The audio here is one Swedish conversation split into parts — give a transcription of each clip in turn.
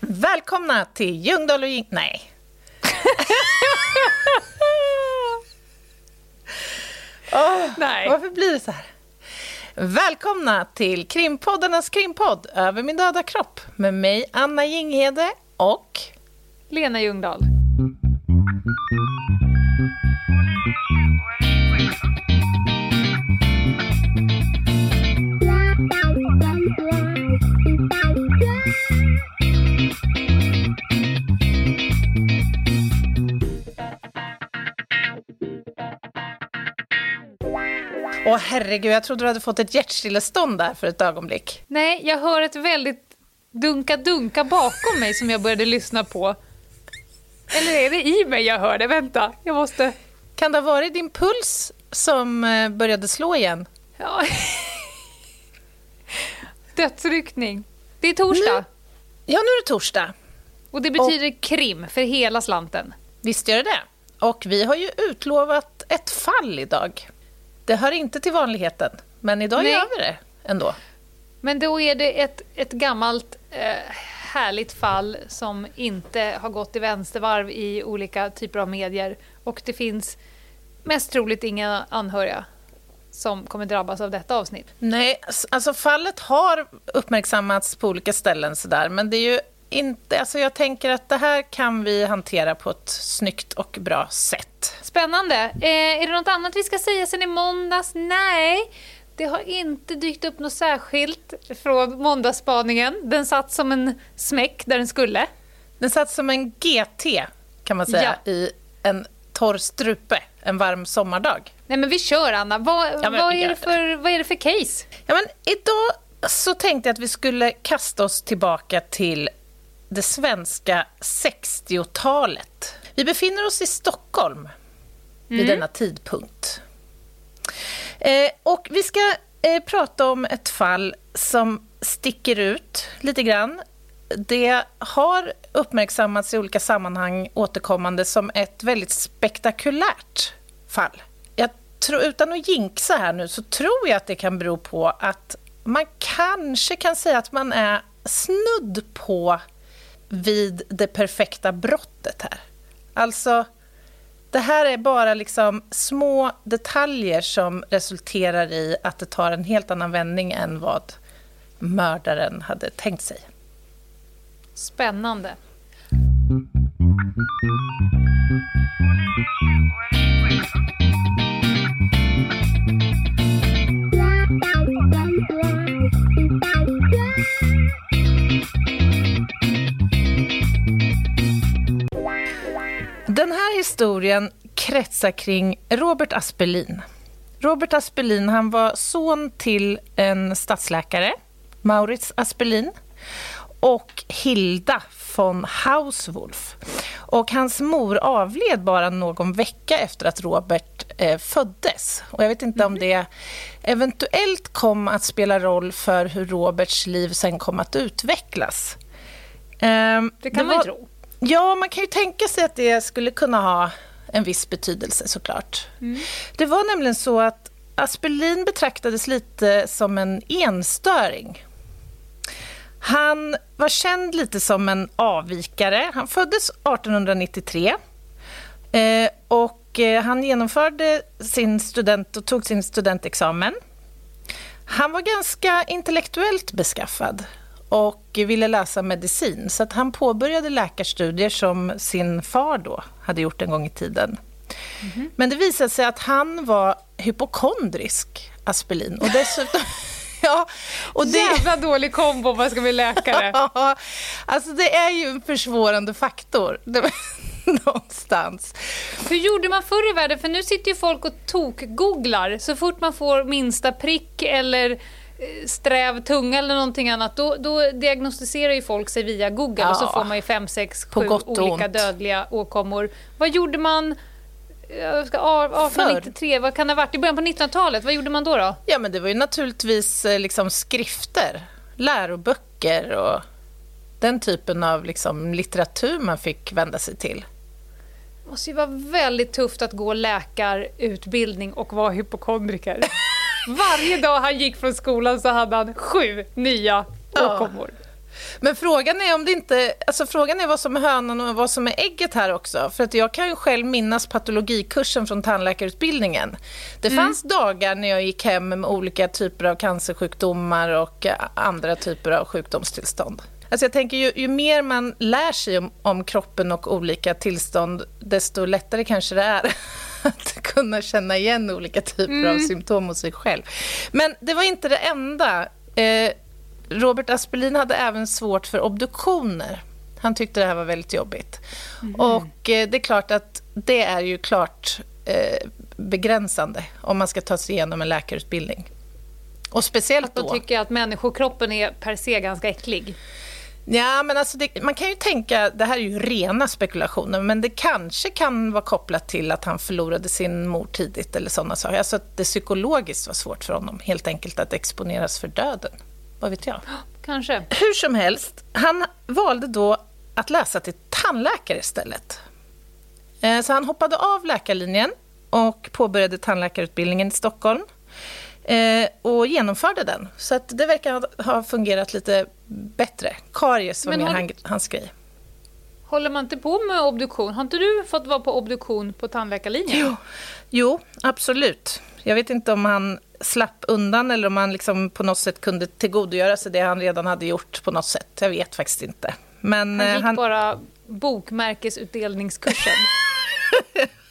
Välkomna till Ljungdahl och Jing... Nej. oh, Nej. Varför blir det så här? Välkomna till krimpoddarnas krimpodd Över min döda kropp med mig, Anna Jinghede och... Lena Ljungdahl. Åh herregud, jag trodde du hade fått ett hjärtstillestånd där för ett ögonblick. Nej, jag hör ett väldigt dunka-dunka bakom mig som jag började lyssna på. Eller är det i mig jag hör det? Vänta, jag måste... Kan det ha varit din puls som eh, började slå igen? Ja. Dödsryckning. Det är torsdag. Nu- Ja, nu är det torsdag. Och det betyder krim för hela slanten. Visst gör det det. Och vi har ju utlovat ett fall idag. Det hör inte till vanligheten, men idag Nej. gör vi det ändå. Men då är det ett, ett gammalt eh, härligt fall som inte har gått i vänstervarv i olika typer av medier. Och det finns mest troligt inga anhöriga som kommer drabbas av detta avsnitt. Nej, alltså fallet har uppmärksammats på olika ställen sådär, men det är ju inte... Alltså jag tänker att det här kan vi hantera på ett snyggt och bra sätt. Spännande. Eh, är det något annat vi ska säga sen i måndags? Nej. Det har inte dykt upp något särskilt från måndagsspaningen. Den satt som en smäck där den skulle. Den satt som en GT, kan man säga, i en torr strupe en varm sommardag. Nej men vi kör Anna. Vad, men vad, är, det för, vad är det för case? Ja, men idag så tänkte jag att vi skulle kasta oss tillbaka till det svenska 60-talet. Vi befinner oss i Stockholm vid denna tidpunkt. Eh, och vi ska eh, prata om ett fall som sticker ut lite grann. Det har uppmärksammats i olika sammanhang återkommande som ett väldigt spektakulärt fall. Jag tror, utan att jinxa här nu så tror jag att det kan bero på att man kanske kan säga att man är snudd på vid det perfekta brottet här. Alltså, det här är bara liksom små detaljer som resulterar i att det tar en helt annan vändning än vad mördaren hade tänkt sig. Spännande. Historien kretsar kring Robert Aspelin. Robert Aspelin han var son till en stadsläkare, Maurits Aspelin, och Hilda von Hauswolf. Och hans mor avled bara någon vecka efter att Robert eh, föddes. Och jag vet inte om det eventuellt kom att spela roll för hur Roberts liv sen kom att utvecklas. Ehm, Det kan man ju tro. Ja, man kan ju tänka sig att det skulle kunna ha en viss betydelse såklart. Det var nämligen så att Aspelin betraktades lite som en enstöring. Han var känd lite som en avvikare. Han föddes 1893 eh, och eh, han genomförde sin student och tog sin studentexamen. Han var ganska intellektuellt beskaffad och ville läsa medicin. Så att han påbörjade läkarstudier som sin far då hade gjort en gång i tiden. Men det visade sig att han var hypokondrisk, Aspelin. Och dessutom... ja, och det, Jävla dålig kombo om man ska bli läkare. Alltså det är ju en försvårande faktor. Någonstans. Hur gjorde man förr i världen? För nu sitter ju folk och tok-googlar. Så fort man får minsta prick eller sträv tunga eller någonting annat, då, då diagnostiserar ju folk sig via Google och så Ja. får man ju fem, sex, På sju gott och olika ont. dödliga åkommor. Vad gjorde man jag ska, a- 1893, vad kan det ha varit? I början på 1900-talet, vad gjorde man då? då? Ja, men det var ju naturligtvis eh, liksom skrifter, läroböcker och den typen av liksom litteratur man fick vända sig till. Det måste ju vara väldigt tufft att gå läkarutbildning och vara hypokondriker. Varje dag han gick från skolan så hade han sju nya Ja. åkommor. Men frågan är om det inte, alltså frågan är vad som är hönan och vad som är ägget här också. För att jag kan ju själv minnas patologikursen från tandläkarutbildningen. Det mm. fanns dagar när jag gick hem med olika typer av cancersjukdomar och andra typer av sjukdomstillstånd. Alltså jag tänker ju, ju mer man lär sig om, om, kroppen och olika tillstånd, desto lättare kanske det är att kunna känna igen olika typer mm. av symptom hos sig själv. Men det var inte det enda. Eh, Robert Aspelin hade även svårt för obduktioner. Han tyckte det här var väldigt jobbigt. Mm. Och eh, det är klart att det är ju klart eh, begränsande om man ska ta sig igenom en läkarutbildning. Och speciellt att då. Att tycker att människokroppen är per se ganska äcklig. Ja, men alltså det, man kan ju tänka, det här är ju rena spekulationer, men det kanske kan vara kopplat till att han förlorade sin mor tidigt eller sådana saker. Alltså att det psykologiskt var svårt för honom, helt enkelt att exponeras för döden. Vad vet jag? Kanske. Hur som helst, han valde då att läsa till tandläkare istället. Eh, så han hoppade av läkarlinjen och påbörjade tandläkarutbildningen i Stockholm och genomförde den. Så att det verkar ha fungerat lite bättre. Karies var Men mer hans grej. Håller man inte på med obduktion? Har inte du fått vara på obduktion på tandläkarlinjen? Jo, jo absolut. Jag vet inte om han slapp undan eller om han liksom på något sätt kunde tillgodogöra sig det han redan hade gjort på något sätt. Jag vet faktiskt inte. Men, han gick han... bara bokmärkesutdelningskursen.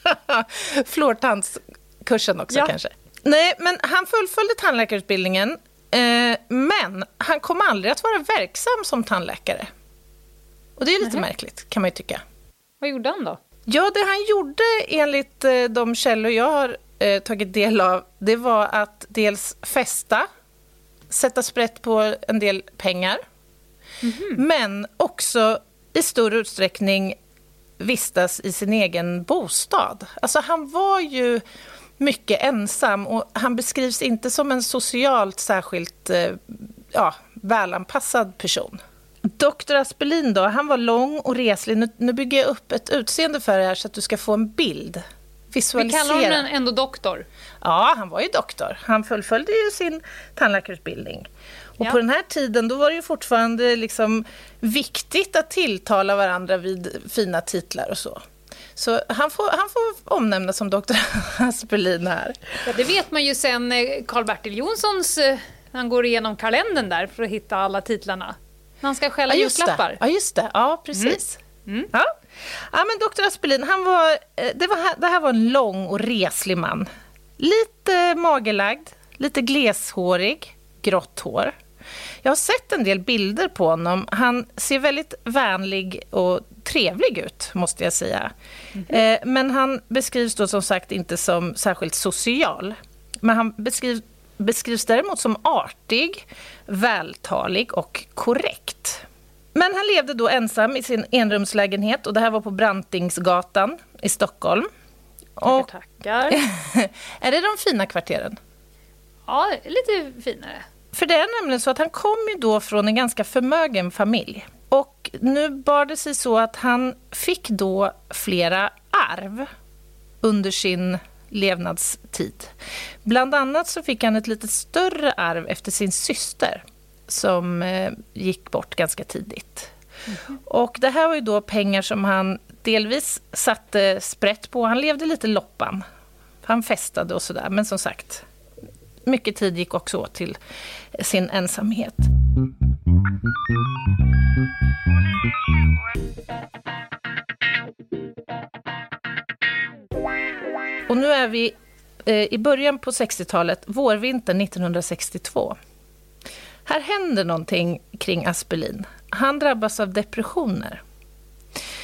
Flårtandskursen också ja. kanske. Nej, men han fullföljde tandläkarutbildningen. Eh, men han kom aldrig att vara verksam som tandläkare. Och det är lite Nej. märkligt, kan man ju tycka. Vad gjorde han då? Ja, det han gjorde enligt eh, de källor jag har eh, tagit del av, det var att dels festa, sätta sprätt på en del pengar, mm -hmm. men också i stor utsträckning vistas i sin egen bostad. Alltså han var ju mycket ensam och han beskrivs inte som en socialt särskilt eh, ja, välanpassad person. Dr. Aspelin då, han var lång och reslig. Nu, nu bygger jag upp ett utseende för er här så att du ska få en bild. Visualisera. Vi kallar honom ändå doktor. Ja, han var ju doktor. Han fullföljde ju sin tandläkarutbildning. Och ja. på den här tiden då var det ju fortfarande liksom viktigt att tilltala varandra vid fina titlar och så. Så han får, han får omnämnas som doktor Aspelin här. Ja, det vet man ju sen Karl-Bertil Jonssons, eh, han går igenom kalendern där för att hitta alla titlarna. När han ska skälla ja, julklappar. Ja, just det. Ja, precis. Mm. Mm. Ja. ja, men doktor Aspelin, han var, eh, det, var, det här var en lång och reslig man. Lite magerlagd, lite gleshårig, grått hår. Jag har sett en del bilder på honom. Han ser väldigt vänlig och trevlig ut, måste jag säga. Mm -hmm. Men han beskrivs då som sagt inte som särskilt social. Men han beskrivs, beskrivs däremot som artig, vältalig och korrekt. Men han levde då ensam i sin enrumslägenhet och det här var på Brantingsgatan i Stockholm. Tackar, tackar. är det de fina kvarteren? Ja, lite finare. För det är nämligen så att han kom ju då från en ganska förmögen familj. Och nu bar det sig så att han fick då flera arv under sin levnadstid. Bland annat så fick han ett lite större arv efter sin syster som eh, gick bort ganska tidigt. Mm. Och det här var ju då pengar som han delvis satte sprätt på. Han levde lite loppan. Han festade och sådär, men som sagt, mycket tid gick också åt till sin ensamhet. Och nu är vi eh, i början på 60-talet, vårvintern 1962. Här händer någonting kring Aspelin. Han drabbas av depressioner.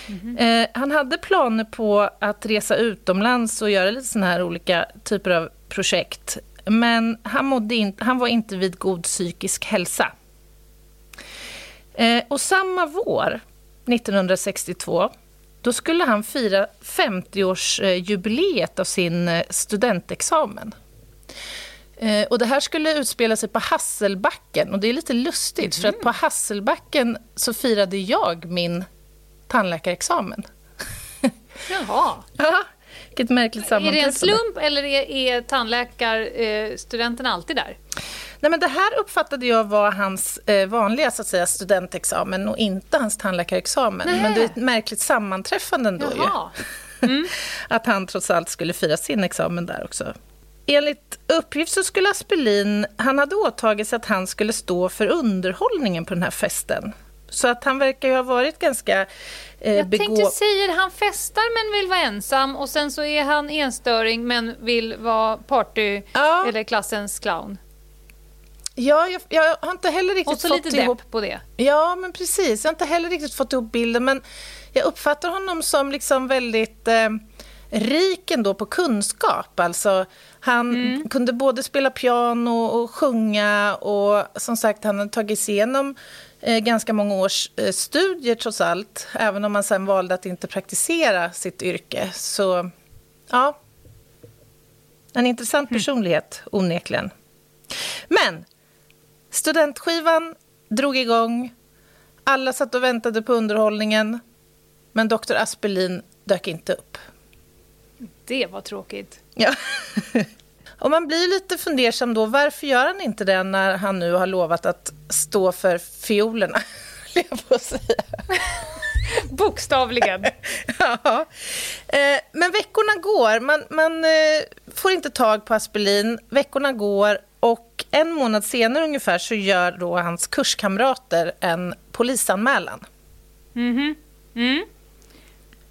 Mm -hmm. eh, han hade planer på att resa utomlands och göra lite såna här olika typer av projekt. Men han, mådde in, han var inte vid god psykisk hälsa. Eh, och samma vår, 1962, då skulle han fira 50-årsjubileet av sin eh, studentexamen. Eh, och det här skulle utspela sig på Hasselbacken. Och det är lite lustigt, mm. för att på Hasselbacken så firade jag min tandläkarexamen. Jaha. ja, vilket märkligt sammanträffande. Är det en slump eller är, är tandläkarstudenten alltid där? Nej, men det här uppfattade jag var hans eh, vanliga så att säga, studentexamen och inte hans tandläkarexamen. Nej. Men det är ett märkligt sammanträffande ändå ju. Jaha. Att han trots allt skulle fira sin examen där också. Enligt uppgift så skulle Aspelin, han hade åtagit sig att han skulle stå för underhållningen på den här festen. Så att han verkar ju ha varit ganska eh, Jag begå... tänkte säga han festar men vill vara ensam och sen så är han enstöring men vill vara party Ja. eller klassens clown. Ja, jag, jag har inte heller riktigt Och så fått lite ihop... depp på det. Ja, men precis. Jag har inte heller riktigt fått ihop bilden, men jag uppfattar honom som liksom väldigt eh, rik ändå på kunskap. Alltså, han Mm. kunde både spela piano och sjunga och som sagt, han har tagit sig igenom ganska många års eh, studier trots allt. Även om han sen valde att inte praktisera sitt yrke. Så, ja. En intressant Mm. personlighet, onekligen. Men Studentskivan drog igång. Alla satt och väntade på underhållningen. Men Dr. Aspelin dök inte upp. Det var tråkigt. Ja. och man blir lite fundersam då. Varför gör han inte det när han nu har lovat att stå för fiolerna? höll jag på att säga. Bokstavligen. ja. Eh, men veckorna går. Man, man eh, får inte tag på Aspelin. Veckorna går och en månad senare ungefär så gör då hans kurskamrater en polisanmälan. Mhm. Mm.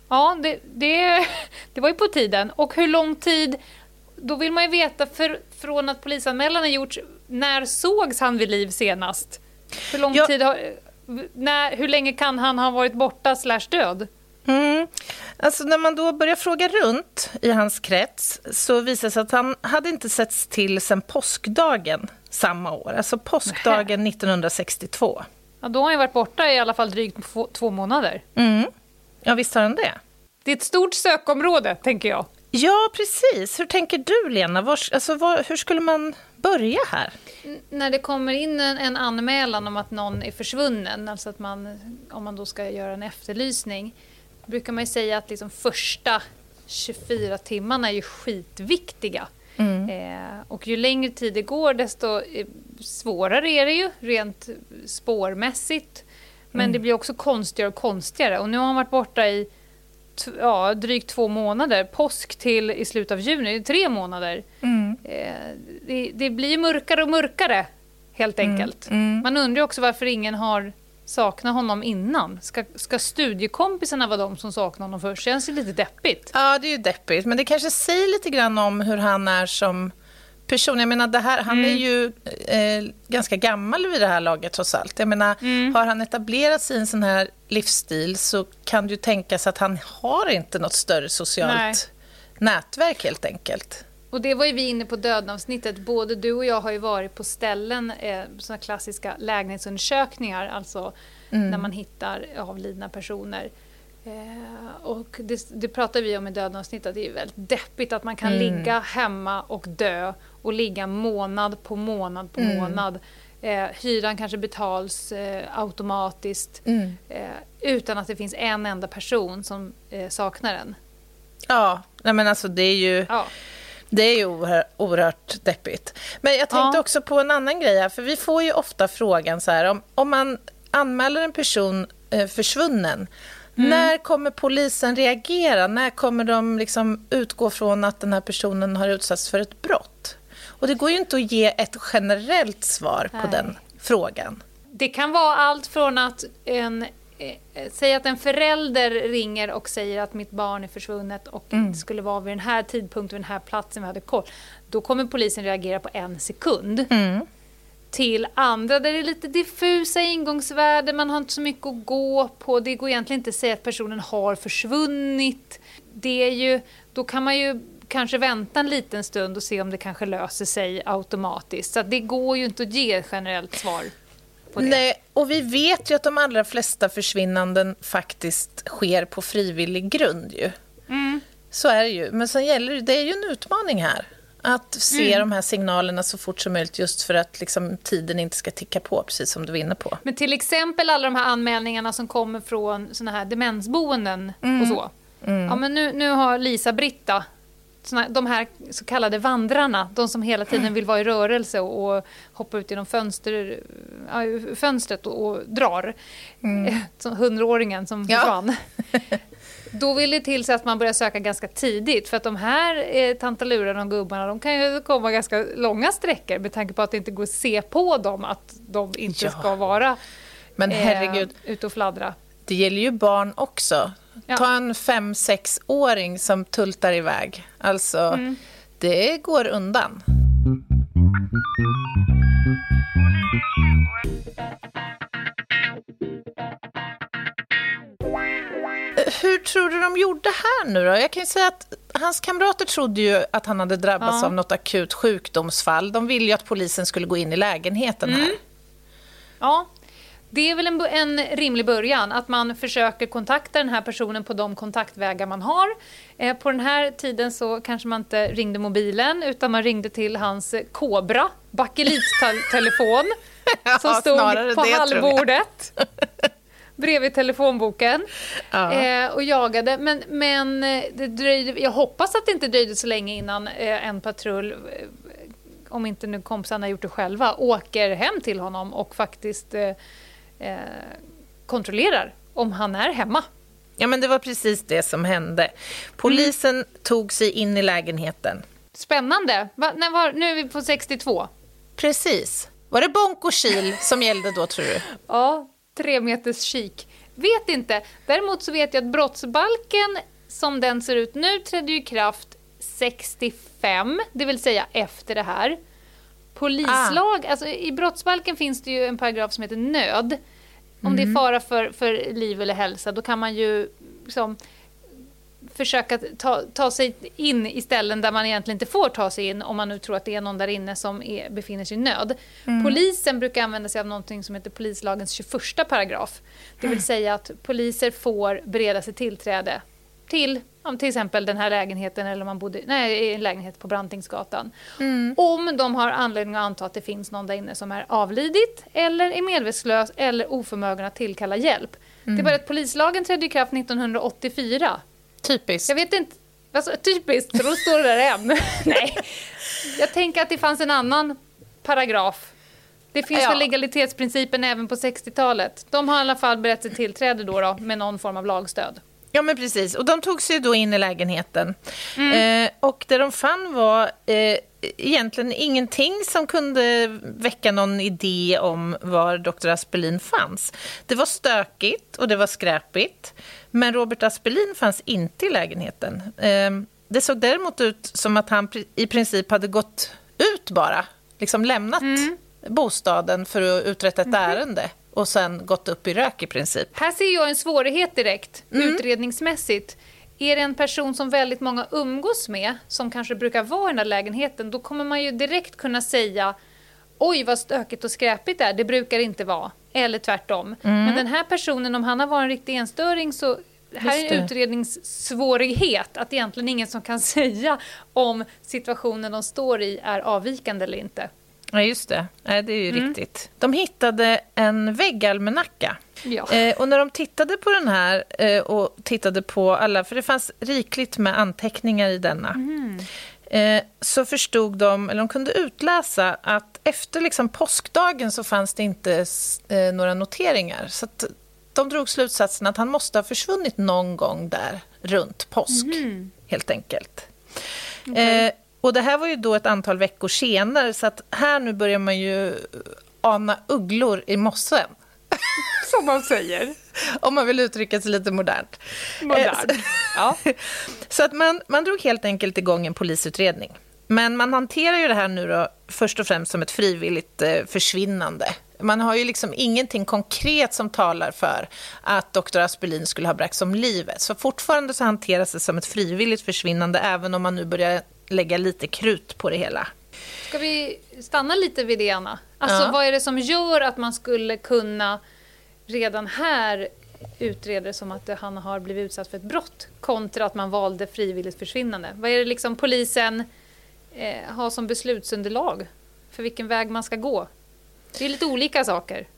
Ja, det, det, det var ju på tiden. Och hur lång tid... Då vill man ju veta, för, från att polisanmälan har gjorts, när sågs han vid liv senast? Hur lång Ja. tid har... När, hur länge kan han ha varit borta slash död? Mm. Alltså när man då börjar fråga runt i hans krets så visar det sig att han hade inte setts till sedan påskdagen samma år. Alltså påskdagen 1962. Ja, då har han varit borta i alla fall drygt två månader. Mm. Ja, visst har han det. Det är ett stort sökområde, tänker jag. Ja, precis. Hur tänker du, Lena? Var, alltså, var, hur skulle man börja här? N- när det kommer in en, en anmälan om att någon är försvunnen, alltså att man, om man då ska göra en efterlysning, brukar man säga att liksom första 24 timmarna är ju skitviktiga. Eh, och ju längre tid det går desto eh, svårare är det ju rent spårmässigt. Men det blir också konstigare och konstigare. Och nu har han varit borta i ja, drygt två månader. Påsk till i slutet av juni, tre månader. Eh, det, det blir mörkare och mörkare, helt enkelt. Man undrar också varför ingen har saknat honom innan. Ska, ska studiekompisarna vara de som saknar honom först? Känns ju lite deppigt. Ja, det är ju deppigt. Men det kanske säger lite grann om hur han är som person. Jag menar, det här, han är ju eh, ganska gammal vid det här laget trots allt. Jag menar, har han etablerat sig i en sån här livsstil så kan det ju tänkas att han har inte något större socialt Nej. nätverk helt enkelt. Och det var ju vi inne på dödavsnittet. Både du och jag har ju varit på ställen, eh, såna klassiska lägenhetsundersökningar, alltså när man hittar avlidna personer. Eh, och det, det pratar vi om i dödavsnittet, det är väldigt deppigt att man kan ligga hemma och dö och ligga månad på månad på månad. Eh, hyran kanske betals eh, automatiskt eh, utan att det finns en enda person som eh, saknar den. Ja, nej men alltså det är ju... Ja. Det är ju oerhört, oerhört deppigt. Men jag tänkte Ja. också på en annan grej här, för vi får ju ofta frågan så här, om, om man anmäler en person eh, försvunnen, när kommer polisen reagera? När kommer de liksom utgå från att den här personen har utsatts för ett brott? Och det går ju inte att ge ett generellt svar på Nej. den frågan. Det kan vara allt från att en eh, Säg att en förälder ringer och säger att mitt barn är försvunnet och det skulle vara vid den här tidpunkten, vid den här platsen, vi hade koll. Då kommer polisen reagera på en sekund. Till andra där det är lite diffusa ingångsvärden, man har inte så mycket att gå på. Det går egentligen inte att säga att personen har försvunnit. Det är ju, då kan man ju kanske vänta en liten stund och se om det kanske löser sig automatiskt. Så det går ju inte att ge ett generellt svar. Nej, och vi vet ju att de allra flesta försvinnanden faktiskt sker på frivillig grund ju. Mm. Så är det ju. Men sen gäller det, det är ju en utmaning här. Att se Mm. de här signalerna så fort som möjligt just för att liksom, tiden inte ska ticka på, precis som du var inne på. Men till exempel alla de här anmälningarna som kommer från såna här demensboenden och så. Ja, men nu, nu har Lisa-Britta de här så kallade vandrarna, de som hela tiden vill vara i rörelse och, och hoppa ut genom fönster, fönstret och, och drar. Mm. Som hundraåringen som ja. försvann. Då vill det till sig att man börjar söka ganska tidigt för att de här eh, tantalurarna och gubbarna de kan ju komma ganska långa sträckor med tanke på att det inte går att se på dem att de inte ja. ska vara Men herregud. Eh, ute och fladdra. Det gäller ju barn också. Ja. Ta en fem åring som tultar iväg. Alltså, mm. det går undan. Hur tror du de gjorde här nu då? Jag kan säga att hans kamrater trodde ju att han hade drabbats ja. av något akut sjukdomsfall. De ville ju att polisen skulle gå in i lägenheten här. Mm. Ja, det är väl en, en, rimlig början, att man försöker kontakta den här personen på de kontaktvägar man har. Eh, på den här tiden så kanske man inte ringde mobilen, utan man ringde till hans Kobra, bakelittelefon, ja, som stod på det, hallbordet. bredvid telefonboken ja. eh, och jagade. Men, men eh, det dröjde, jag hoppas att det inte dröjde så länge innan eh, en patrull, eh, om inte nu kompisarna gjort det själva, åker hem till honom och faktiskt eh, eh, kontrollerar om han är hemma. Ja, men det var precis det som hände. Polisen mm. tog sig in i lägenheten. Spännande. Va, när var, nu är vi på 62. Precis. Var det bonk och kil som gällde då, tror du? Ja, tre meters kik. Vet inte. Däremot så vet jag att brottsbalken som den ser ut nu trädde i kraft 65, det vill säga efter det här. Polislag, ah. alltså i brottsbalken finns det ju en paragraf som heter nöd. Om mm. det är mm. fara för, för liv eller hälsa, då kan man ju liksom, försöka ta, ta sig in i ställen där man egentligen inte får ta sig in om man nu tror att det är någon där inne som är, befinner sig i nöd. Mm. Polisen brukar använda sig av någonting som heter polislagens 21 paragraf. Det vill säga att poliser får bereda sig tillträde till om till exempel den här lägenheten eller om man bodde nej, en lägenhet på Brantingsgatan. Mm. Om de har anledning att anta att det finns någon där inne som är avlidit eller är medvetslös eller oförmögen att tillkalla hjälp. Mm. Det är bara att polislagen trädde i kraft 1984 Typiskt. Jag vet inte. Alltså, typiskt, så då står det där än. Nej. Jag tänker att det fanns en annan paragraf. Det finns ja. väl legalitetsprincipen även på 60-talet. De har i alla fall berett sig tillträde då, då med någon form av lagstöd. Ja, men precis. Och de tog sig då in i lägenheten. Mm. Eh, och det de fann var eh, egentligen ingenting som kunde väcka någon idé om var Dr. Aspelin fanns. Det var stökigt och det var skräpigt. Men Robert Aspelin fanns inte i lägenheten. Ehm, det såg däremot ut som att han i princip hade gått ut bara. Liksom lämnat mm. bostaden för att uträtta ett mm. ärende och sen gått upp i rök i princip. Här ser jag en svårighet direkt, mm. utredningsmässigt. Är det en person som väldigt många umgås med, som kanske brukar vara i den här lägenheten, då kommer man ju direkt kunna säga oj vad stökigt och skräpigt det är, det brukar inte vara. Eller tvärtom. Mm. Men den här personen, om han har varit en riktig enstöring så här är en utredningssvårighet, att egentligen ingen som kan säga om situationen de står i är avvikande eller inte. Ja, just det. det är ju mm. riktigt. De hittade en väggalmanacka. Ja. Eh, och när de tittade på den här eh, och tittade på alla, för det fanns rikligt med anteckningar i denna, mm. eh, så förstod de, eller de kunde utläsa att efter liksom påskdagen så fanns det inte eh, några noteringar. Så de drog slutsatsen att han måste ha försvunnit någon gång där runt påsk, mm. helt enkelt. Okay. Eh, och det här var ju då ett antal veckor senare, så att här nu börjar man ju ana ugglor i mossen. Som man säger. Om man vill uttrycka sig lite modernt. Modernt. Eh, ja. så att man, man drog helt enkelt igång en polisutredning. Men man hanterar ju det här nu då först och främst som ett frivilligt eh, försvinnande. Man har ju liksom ingenting konkret som talar för att Dr. Aspelin skulle ha bragts om livet. Så fortfarande så hanteras det som ett frivilligt försvinnande, även om man nu börjar lägga lite krut på det hela. Ska vi stanna lite vid det, Anna? Alltså, ja. Vad är det som gör att man skulle kunna redan här utreda det som att han har blivit utsatt för ett brott kontra att man valde frivilligt försvinnande? Vad är det liksom polisen eh, ha som beslutsunderlag för vilken väg man ska gå? Det är lite olika saker.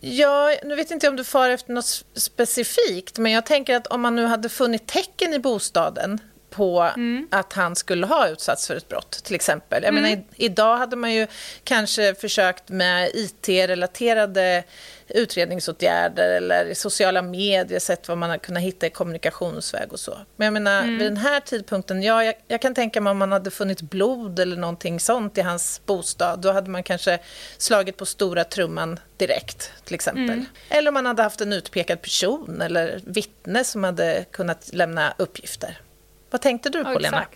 Ja, nu vet inte om du far efter något specifikt, men jag tänker att om man nu hade funnit tecken i bostaden på mm. att han skulle ha utsatts för ett brott, till exempel. Jag mm. menar, i, idag hade man ju kanske försökt med IT-relaterade utredningsåtgärder eller i sociala medier, sett vad man har kunnat hitta i kommunikationsväg och så. Men jag menar, mm. vid den här tidpunkten, ja, jag, jag, kan tänka mig om man hade funnit blod eller någonting sånt i hans bostad, då hade man kanske slagit på stora trumman direkt, till exempel. Mm. Eller om man hade haft en utpekad person eller vittne som hade kunnat lämna uppgifter. Vad tänkte du på, ja, Lena?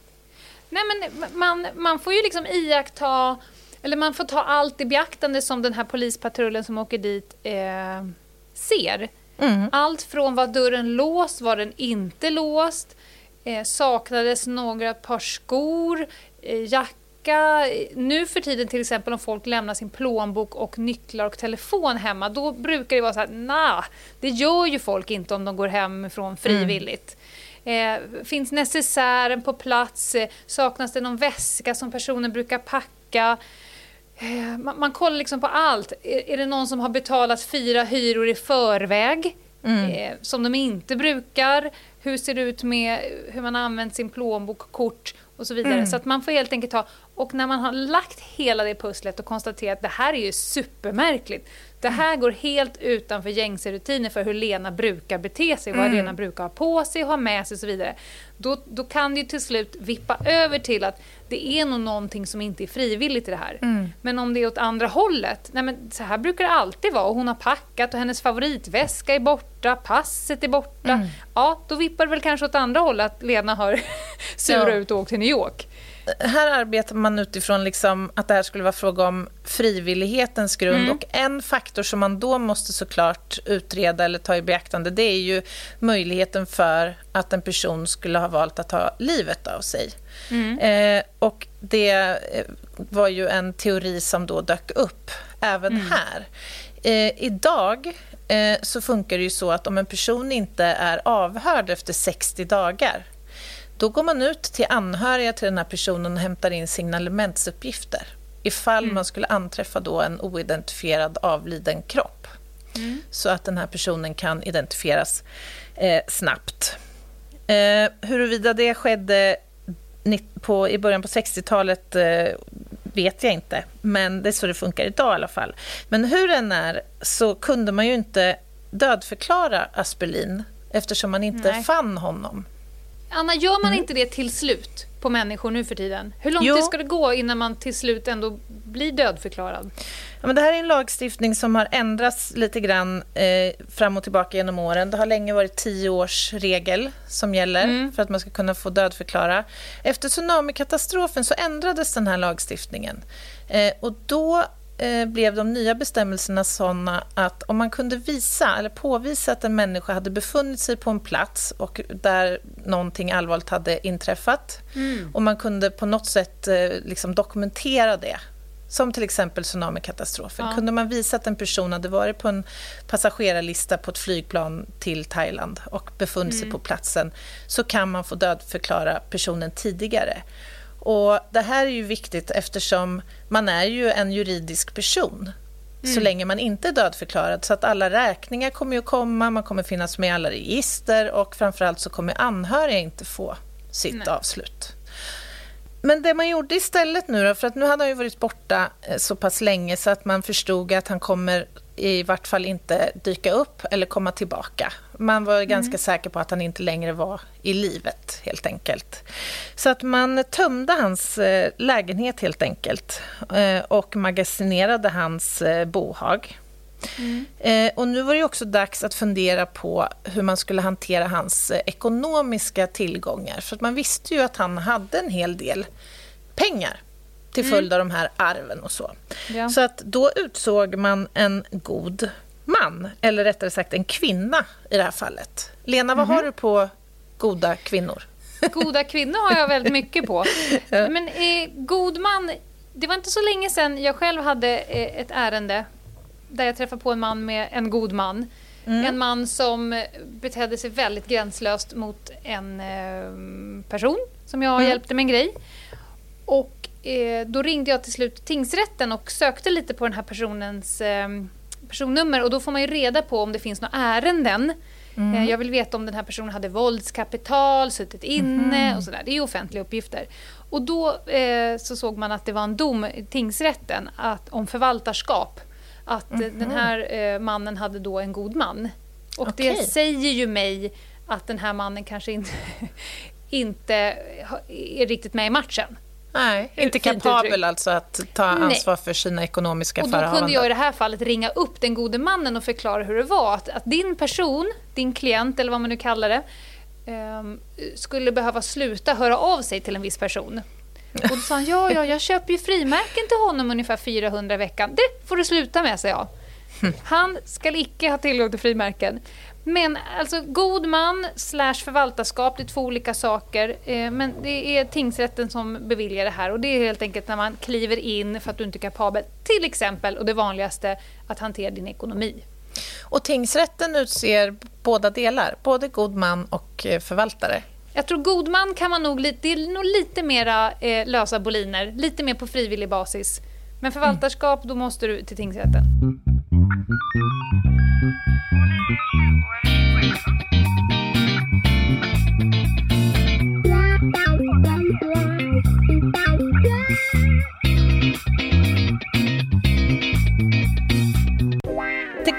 Nej, men man, man får ju liksom iaktta eller man får ta allt i beaktande som den här polispatrullen som åker dit eh, ser. Mm. Allt från var dörren låst, var den inte låst, eh, saknades några par skor, eh, jacka. Nu för tiden till exempel om folk lämnar sin plånbok och nycklar och telefon hemma, då brukar det vara så här, nah, det gör ju folk inte om de går hemifrån frivilligt. Mm. Eh, finns necessären på plats? Eh, saknas det någon väska som personen brukar packa? Eh, man, man, kollar liksom på allt. Är, är, det någon som har betalat fyra hyror i förväg? Mm. Eh, som de inte brukar. Hur ser det ut med hur man använt sin plånbok, kort och så vidare. Mm. Så att man får helt enkelt ta... Och när man har lagt hela det pusslet och konstaterat att det här är ju supermärkligt. Det här går helt utanför gängse rutiner för hur Lena brukar bete sig, vad mm. Lena brukar ha på sig och ha med sig och så vidare. Då, då kan det ju till slut vippa över till att det är nog någonting som inte är frivilligt i det här. Mm. Men om det är åt andra hållet, nej men så här brukar det alltid vara. Och hon har packat och hennes favoritväska är borta, passet är borta. Mm. Ja, då vippar det väl kanske åt andra hållet att Lena har surat ja. ut och åkt till New York här arbetar man utifrån liksom att det här skulle vara fråga om frivillighetens grund. Mm. Och en faktor som man då måste såklart utreda eller ta i beaktande det är ju möjligheten för att en person skulle ha valt att ta livet av sig. Mm. Eh, och det eh, var ju en teori som då dök upp även mm. här. Eh, idag eh, så funkar det ju så att om en person inte är avhörd efter 60 dagar då går man ut till anhöriga till den här personen och hämtar in signalementsuppgifter ifall mm. man skulle anträffa då en oidentifierad avliden kropp. Mm. Så att den här personen kan identifieras eh, snabbt. Eh, huruvida det skedde på, i början på 60-talet eh, vet jag inte, men det är så det funkar idag i alla fall. Men hur den är så kunde man ju inte dödförklara Aspelin eftersom man inte Nej. fann honom. Anna, gör man mm. inte det till slut på människor nu för tiden? Hur lång jo. tid ska det gå innan man till slut ändå blir dödförklarad? Ja, men det här är en lagstiftning som har ändrats lite grann eh, fram och tillbaka genom åren. Det har länge varit tio års regel som gäller mm. för att man ska kunna få dödförklara. Efter tsunamikatastrofen så ändrades den här lagstiftningen. Eh, och då blev de nya bestämmelserna såna att om man kunde visa eller påvisa att en människa hade befunnit sig på en plats och där någonting allvarligt hade inträffat mm. och man kunde på något sätt eh, liksom dokumentera det som till exempel tsunamikatastrofen. Ja. Kunde man visa att en person hade varit på en passagerarlista på ett flygplan till Thailand och befunnit mm. sig på platsen så kan man få dödförklara personen tidigare. Och Det här är ju viktigt eftersom man är ju en juridisk person mm. så länge man inte är dödförklarad. Så att alla räkningar kommer ju komma, man kommer finnas med i alla register och framförallt så kommer anhöriga inte få sitt Nej. avslut. Men det man gjorde istället nu då, för att nu hade han ju varit borta eh, så pass länge så att man förstod att han kommer i vart fall inte dyka upp eller komma tillbaka. Man var ganska mm. säker på att han inte längre var i livet, helt enkelt. Så att man tömde hans eh, lägenhet, helt enkelt eh, och magasinerade hans bohag. Mm. Och nu var det också dags att fundera på hur man skulle hantera hans ekonomiska tillgångar. För man visste ju att han hade en hel del pengar till mm. följd av de här arven och så. Ja. Så att då utsåg man en god man, eller rättare sagt en kvinna i det här fallet. Lena, vad mm. har du på goda kvinnor? Goda kvinnor har jag väldigt mycket på. Men eh, god man, det var inte så länge sedan jag själv hade eh, ett ärende där jag träffade på en man med en god man. Mm. En man som betedde sig väldigt gränslöst mot en eh, person som jag mm. hjälpte med en grej. Och eh, då ringde jag till slut tingsrätten och sökte lite på den här personens eh, personnummer och då får man ju reda på om det finns några ärenden Mm. Jag vill veta om den här personen hade våldskapital, suttit inne Mm. och sådär. Det är ju offentliga uppgifter. Och då eh, så såg man att det var en dom i tingsrätten att, om förvaltarskap. Att eh, den här eh, mannen hade då en god man. Och det Okej. säger ju mig att den här mannen kanske inte, inte är riktigt med i matchen. Nej, inte kapabel alltså att ta Nej. ansvar för sina ekonomiska Och då kunde förehavanden. jag i det här fallet ringa upp den gode mannen och förklara hur det var. Att, att din person, din klient eller vad man nu kallar det, ehm, skulle behöva sluta höra av sig till en viss person. Och då sa han, ja, ja, jag köper ju frimärken till honom ungefär 400 i veckan. Det får du sluta med, sa jag. Han ska icke ha tillgång till frimärken. Men alltså god man slash förvaltarskap, det är två olika saker. Eh, men det är tingsrätten som beviljar det här och det är helt enkelt när man kliver in för att du inte är kapabel, till exempel, och det vanligaste, att hantera din ekonomi. Och tingsrätten utser båda delar, både god man och eh, förvaltare. Jag tror god man kan man nog, lite- det är nog lite mera eh, lösa boliner, lite mer på frivillig basis. Men förvaltarskap, då måste du till tingsrätten. Det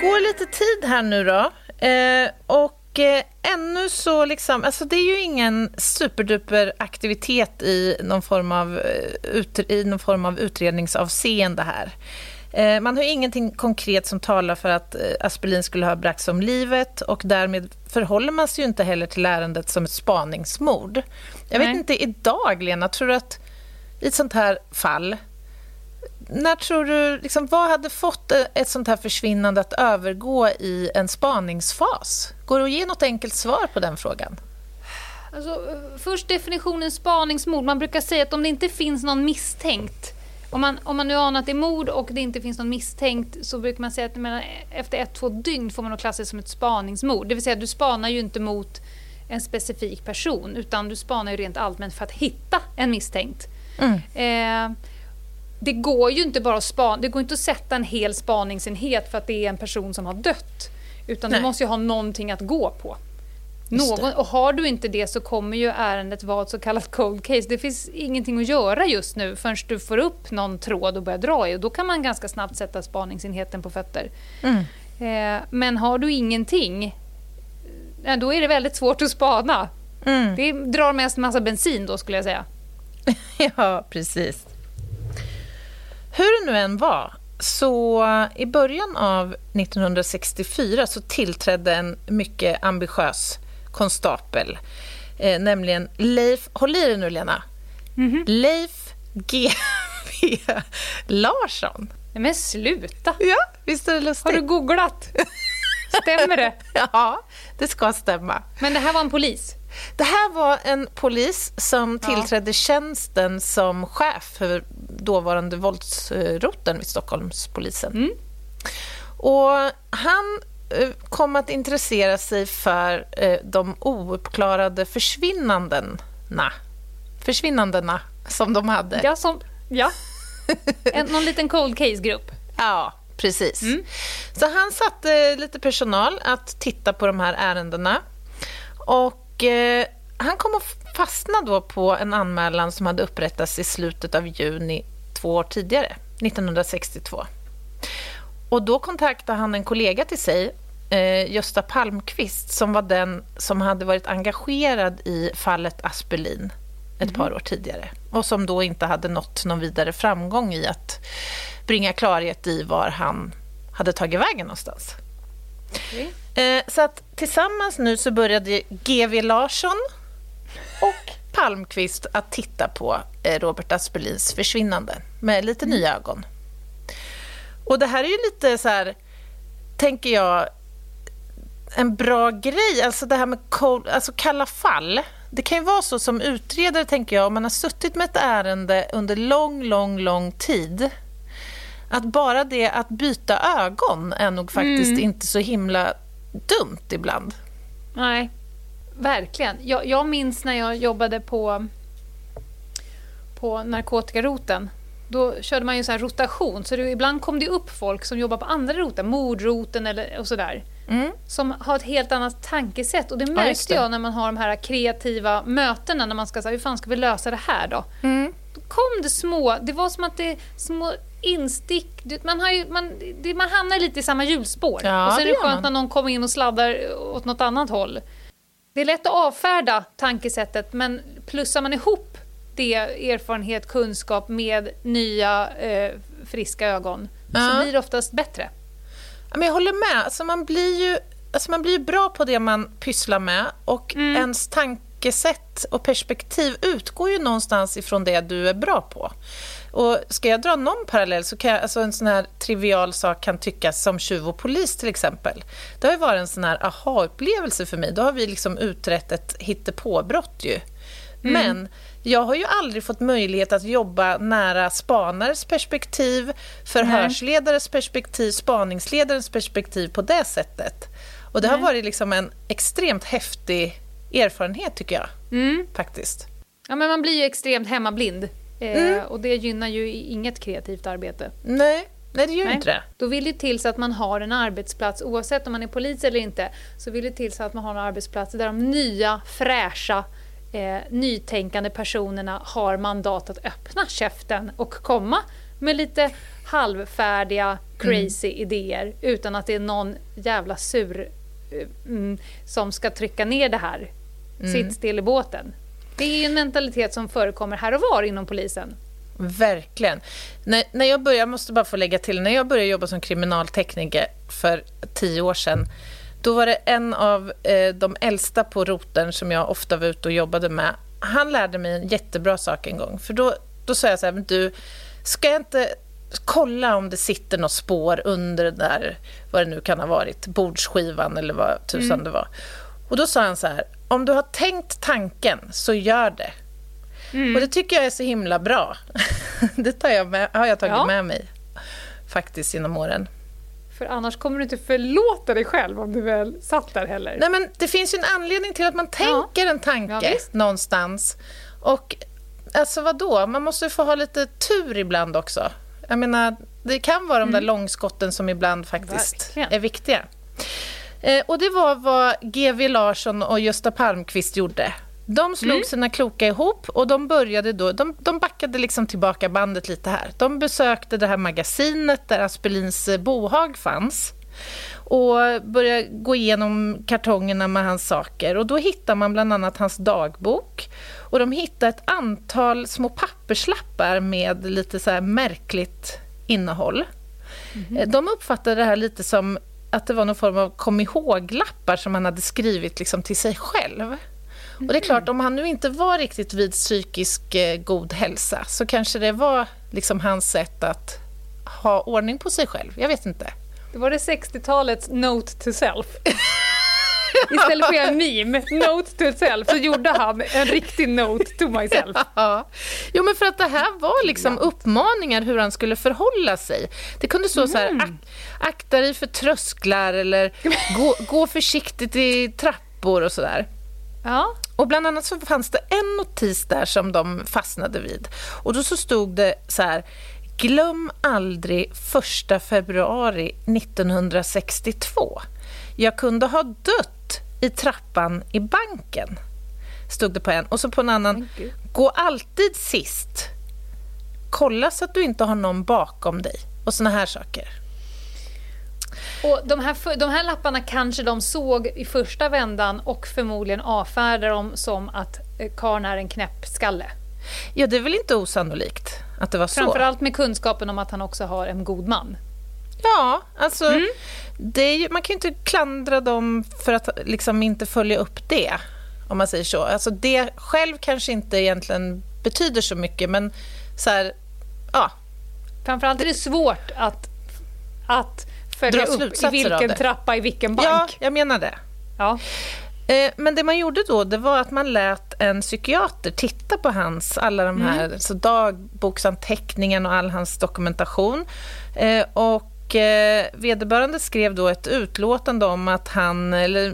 går lite tid här nu då. Eh, och eh, ännu så liksom, alltså det är ju ingen superduper aktivitet i någon form av, eh, ut, i någon form av utredningsavseende här. Eh, man har ju ingenting konkret som talar för att eh, Aspelin skulle ha bragts om livet och därmed förhåller man sig ju inte heller till ärendet som ett spaningsmord. Jag vet Nej. inte, idag Lena, tror du att i ett sånt här fall när tror du, liksom, vad hade fått ett sånt här försvinnande att övergå i en spaningsfas? Går det att ge något enkelt svar på den frågan? Alltså, eh, först definitionen spaningsmord. Man brukar säga att om det inte finns någon misstänkt, om man, om man nu anar att det är mord och det inte finns någon misstänkt så brukar man säga att menar, efter ett, två dygn får man nog klassa det som ett spaningsmord. Det vill säga du spanar ju inte mot en specifik person utan du spanar ju rent allmänt för att hitta en misstänkt. Eh, det går ju inte bara att spana, det går inte att sätta en hel spaningsenhet för att det är en person som har dött. Utan Nej. du måste ju ha någonting att gå på. Någon, och har du inte det så kommer ju ärendet vara ett så kallat cold case. Det finns ingenting att göra just nu förrän du får upp någon tråd och börjar dra i. Och då kan man ganska snabbt sätta spaningsenheten på fötter. Eh, men har du ingenting, eh, då är det väldigt svårt att spana. Mm. Det drar mest massa bensin då skulle jag säga. Ja, precis. Hur det nu än var, så i början av 1964 så tillträdde en mycket ambitiös konstapel, eh, nämligen Leif, håll i dig nu Lena, Leif G.V. Larsson. Nej, men sluta! Ja, visst är det lustigt? Har du googlat? Stämmer det? Ja, det ska stämma. Men det här var en polis? Det här var en polis som Ja. tillträdde tjänsten som chef för dåvarande våldsroteln vid Stockholmspolisen. Mm. Och han eh, kom att intressera sig för eh, de ouppklarade försvinnandena. Försvinnandena som de hade. Ja, som, ja. En, någon liten cold case-grupp. Ja, precis. Mm. Så han satte lite personal att titta på de här ärendena. Och eh, han kom att fastna då på en anmälan som hade upprättats i slutet av juni två år tidigare, 1962. Och då kontaktade han en kollega till sig, eh, Gösta Palmqvist, som var den som hade varit engagerad i fallet Aspelin ett par år tidigare och som då inte hade nått någon vidare framgång i att bringa klarhet i var han hade tagit vägen någonstans. Eh, Så att tillsammans nu så började GV Larsson och Palmqvist att titta på eh, Robert Aspelins försvinnande med lite nya ögon. Och det här är ju lite så här, tänker jag, en bra grej. Alltså det här med cold, alltså kalla fall. Det kan ju vara så som utredare, tänker jag, om man har suttit med ett ärende under lång, lång, lång tid. Att bara det att byta ögon är nog faktiskt inte så himla dumt ibland. Nej, verkligen. Jag, jag minns när jag jobbade på, på narkotikaroten. Då körde man ju så här rotation, så det, ibland kom det upp folk som jobbar på andra roten, mordroten eller, och sådär. mm. som har ett helt annat tankesätt. Och det märkte ja, jag när man har de här kreativa mötena, när man ska säga hur fan ska vi lösa det här då? Mm. Kom det små, det var som att det små instick, man, har ju, man, det, man hamnar lite i samma hjulspår. Ja, och så är det skönt när någon kommer in och sladdar åt något annat håll. Det är lätt att avfärda tankesättet men plussar man ihop det, erfarenhet, kunskap med nya eh, friska ögon ja. så blir det oftast bättre. Men jag håller med. Alltså man, blir ju, alltså man blir bra på det man pysslar med och mm. ens tankesätt och perspektiv utgår ju någonstans ifrån det du är bra på. Och ska jag dra någon parallell så kan jag, alltså en sån här trivial sak kan tyckas som tjuv och polis till exempel. Det har ju varit en sån här aha-upplevelse för mig. Då har vi liksom utrett ett hittepåbrott ju. Mm. Men jag har ju aldrig fått möjlighet att jobba nära spanares perspektiv, förhörsledares perspektiv, spaningsledarens perspektiv på det sättet. Och det Nej. har varit liksom en extremt häftig erfarenhet tycker jag. Mm. Faktiskt. Ja, men man blir ju extremt hemmablind. Eh, mm. Och det gynnar ju inget kreativt arbete. Nej, Nej, det gör Nej. inte det. Då vill det till så att man har en arbetsplats, oavsett om man är polis eller inte, så vill det till så att man har en arbetsplats där de nya, fräscha, eh, nytänkande personerna har mandat att öppna käften och komma med lite halvfärdiga, crazy mm. idéer utan att det är någon jävla sur eh, mm, som ska trycka ner det här. Mm. Sitt still i båten. Det är en mentalitet som förekommer här och var inom polisen. Verkligen. När, när jag, började, jag måste bara få lägga till, när jag började jobba som kriminaltekniker för tio år sedan, då var det en av eh, de äldsta på roten som jag ofta var ute och jobbade med. Han lärde mig en jättebra sak en gång. För då, då sa jag så här, du, ska jag inte kolla om det sitter något spår under det där, vad det nu kan ha varit, bordsskivan eller vad tusan mm. det var. Och då sa han så här, om du har tänkt tanken, så gör det. Mm. Och det tycker jag är så himla bra. det jag med, har jag tagit ja. med mig faktiskt genom åren. För annars kommer du inte förlåta dig själv om du väl satt där heller. Nej, men det finns ju en anledning till att man tänker ja. en tanke ja, någonstans. Och alltså vad då? Man måste få ha lite tur ibland också. Jag menar, det kan vara de där mm. långskotten som ibland faktiskt Verkligen. är viktiga. Eh, och det var vad G.V. Larsson och Gösta Palmqvist gjorde. De slog mm. sina kloka ihop och de började då, de, de backade liksom tillbaka bandet lite här. De besökte det här magasinet där Aspelins eh, bohag fanns och började gå igenom kartongerna med hans saker. Och då hittar man bland annat hans dagbok och de hittade ett antal små papperslappar med lite så märkligt innehåll. Mm. De uppfattade det här lite som att det var någon form av kom ihåg-lappar som han hade skrivit liksom till sig själv. Och det är klart, om han nu inte var riktigt vid psykisk eh, god hälsa så kanske det var liksom hans sätt att ha ordning på sig själv. Jag vet inte. Det var det 60-talets Note to self. Istället för en meme, Note to self, så gjorde han en riktig Note to myself. Ja. Jo, men för att det här var liksom uppmaningar hur han skulle förhålla sig. Det kunde stå mm. så här, mm. ak akta dig för trösklar eller gå, gå försiktigt i trappor och sådär. Ja. Och bland annat så fanns det en notis där som de fastnade vid. Och då så stod det så här, glöm aldrig 1 februari 1962. Jag kunde ha dött i trappan i banken. Stod det på en. Och så på en annan, gå alltid sist. Kolla så att du inte har någon bakom dig. Och såna här saker. Och de här, de här lapparna kanske de såg i första vändan och förmodligen avfärdar dem som att eh, karln är en knäppskalle. Ja, det är väl inte osannolikt att det var så. Framförallt med kunskapen om att han också har en god man. Ja, alltså mm. är, man kan ju inte klandra dem för att liksom inte följa upp det, om man säger så. Alltså det själv kanske inte egentligen betyder så mycket, men så här, ja. Framförallt är det svårt att, att följa upp i vilken trappa i vilken bank. Ja, jag menar det. Ja. Eh, men det man gjorde då det var att man lät en psykiater titta på hans, alla de här mm. så dagboksanteckningen och all hans dokumentation. Eh, och eh, vederbörande skrev då ett utlåtande om att han, eller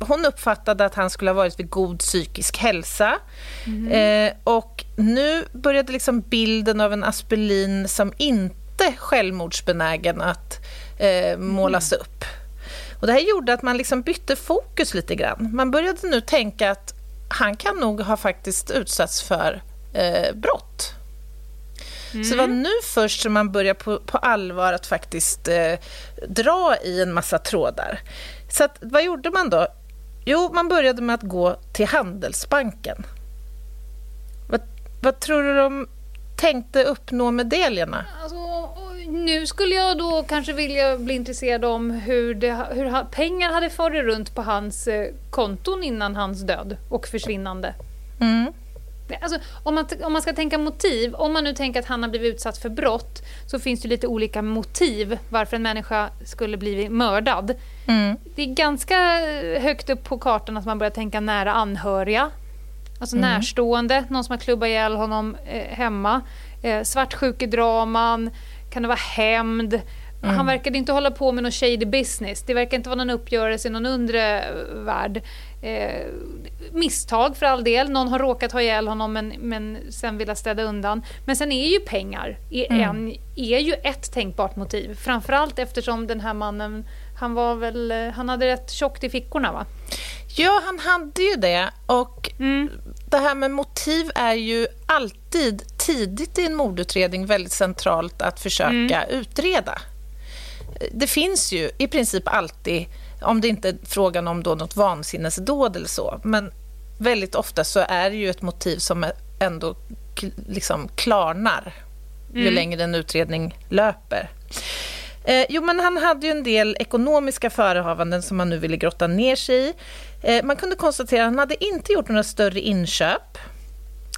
hon uppfattade att han skulle ha varit vid god psykisk hälsa. Mm. och nu började liksom bilden av en Aspelin som inte självmordsbenägen att eh, målas mm. upp. Och det här gjorde att man liksom bytte fokus lite grann. Man började nu tänka att han kan nog ha faktiskt utsatts för eh, brott. Mm. Så det var nu först som man började på, på allvar att faktiskt eh, dra i en massa trådar. Så att, vad gjorde man då? Jo, man började med att gå till Handelsbanken. Vad, vad tror du de tänkte uppnå med det, Lena? Alltså, nu skulle jag då kanske vilja bli intresserad om hur, det, hur pengar hade farit runt på hans eh, konton innan hans död och försvinnande. Mm. Alltså, om, man, om man ska tänka motiv, om man nu tänker att han har blivit utsatt för brott så finns det lite olika motiv varför en människa skulle bli mördad. Mm. Det är ganska högt upp på kartan att man börjar tänka nära anhöriga. Alltså mm. närstående, någon som har klubbat ihjäl honom eh, hemma. Eh, svartsjukedraman, kan det vara hämnd? Mm. Han verkade inte hålla på med någon shady business. Det verkar inte vara någon uppgörelse i någon undre värld. Eh, misstag för all del. Någon har råkat ha ihjäl honom men, men sen vill städa undan. Men sen är ju pengar mm. en, är ju ett tänkbart motiv. Framförallt eftersom den här mannen, han var väl, han hade rätt tjockt i fickorna va? Ja, han hade ju det. Och mm. det här med motiv är ju alltid tidigt i en mordutredning väldigt centralt att försöka mm. utreda. Det finns ju i princip alltid, om det inte är frågan om då något vansinnesdåd eller så, men väldigt ofta så är det ju ett motiv som ändå liksom klarnar ju mm. längre en utredning löper. Eh, jo, men han hade ju en del ekonomiska förehavanden som man nu ville grotta ner sig i. Eh, man kunde konstatera att han hade inte gjort några större inköp.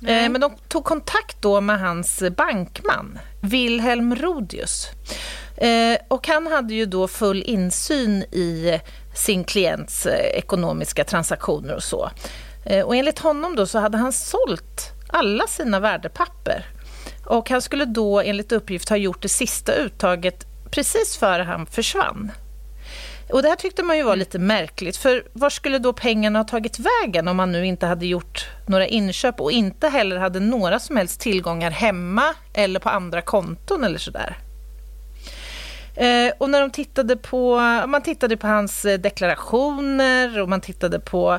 Eh, men de tog kontakt då med hans bankman, Wilhelm Rodius. Eh, och han hade ju då full insyn i sin klients eh, ekonomiska transaktioner och så. Eh, och enligt honom då så hade han sålt alla sina värdepapper. Och han skulle då enligt uppgift ha gjort det sista uttaget precis före han försvann. Och det här tyckte man ju var lite märkligt, för var skulle då pengarna ha tagit vägen om han nu inte hade gjort några inköp och inte heller hade några som helst tillgångar hemma eller på andra konton eller sådär? Eh, och när de tittade på, man tittade på hans eh, deklarationer och man tittade på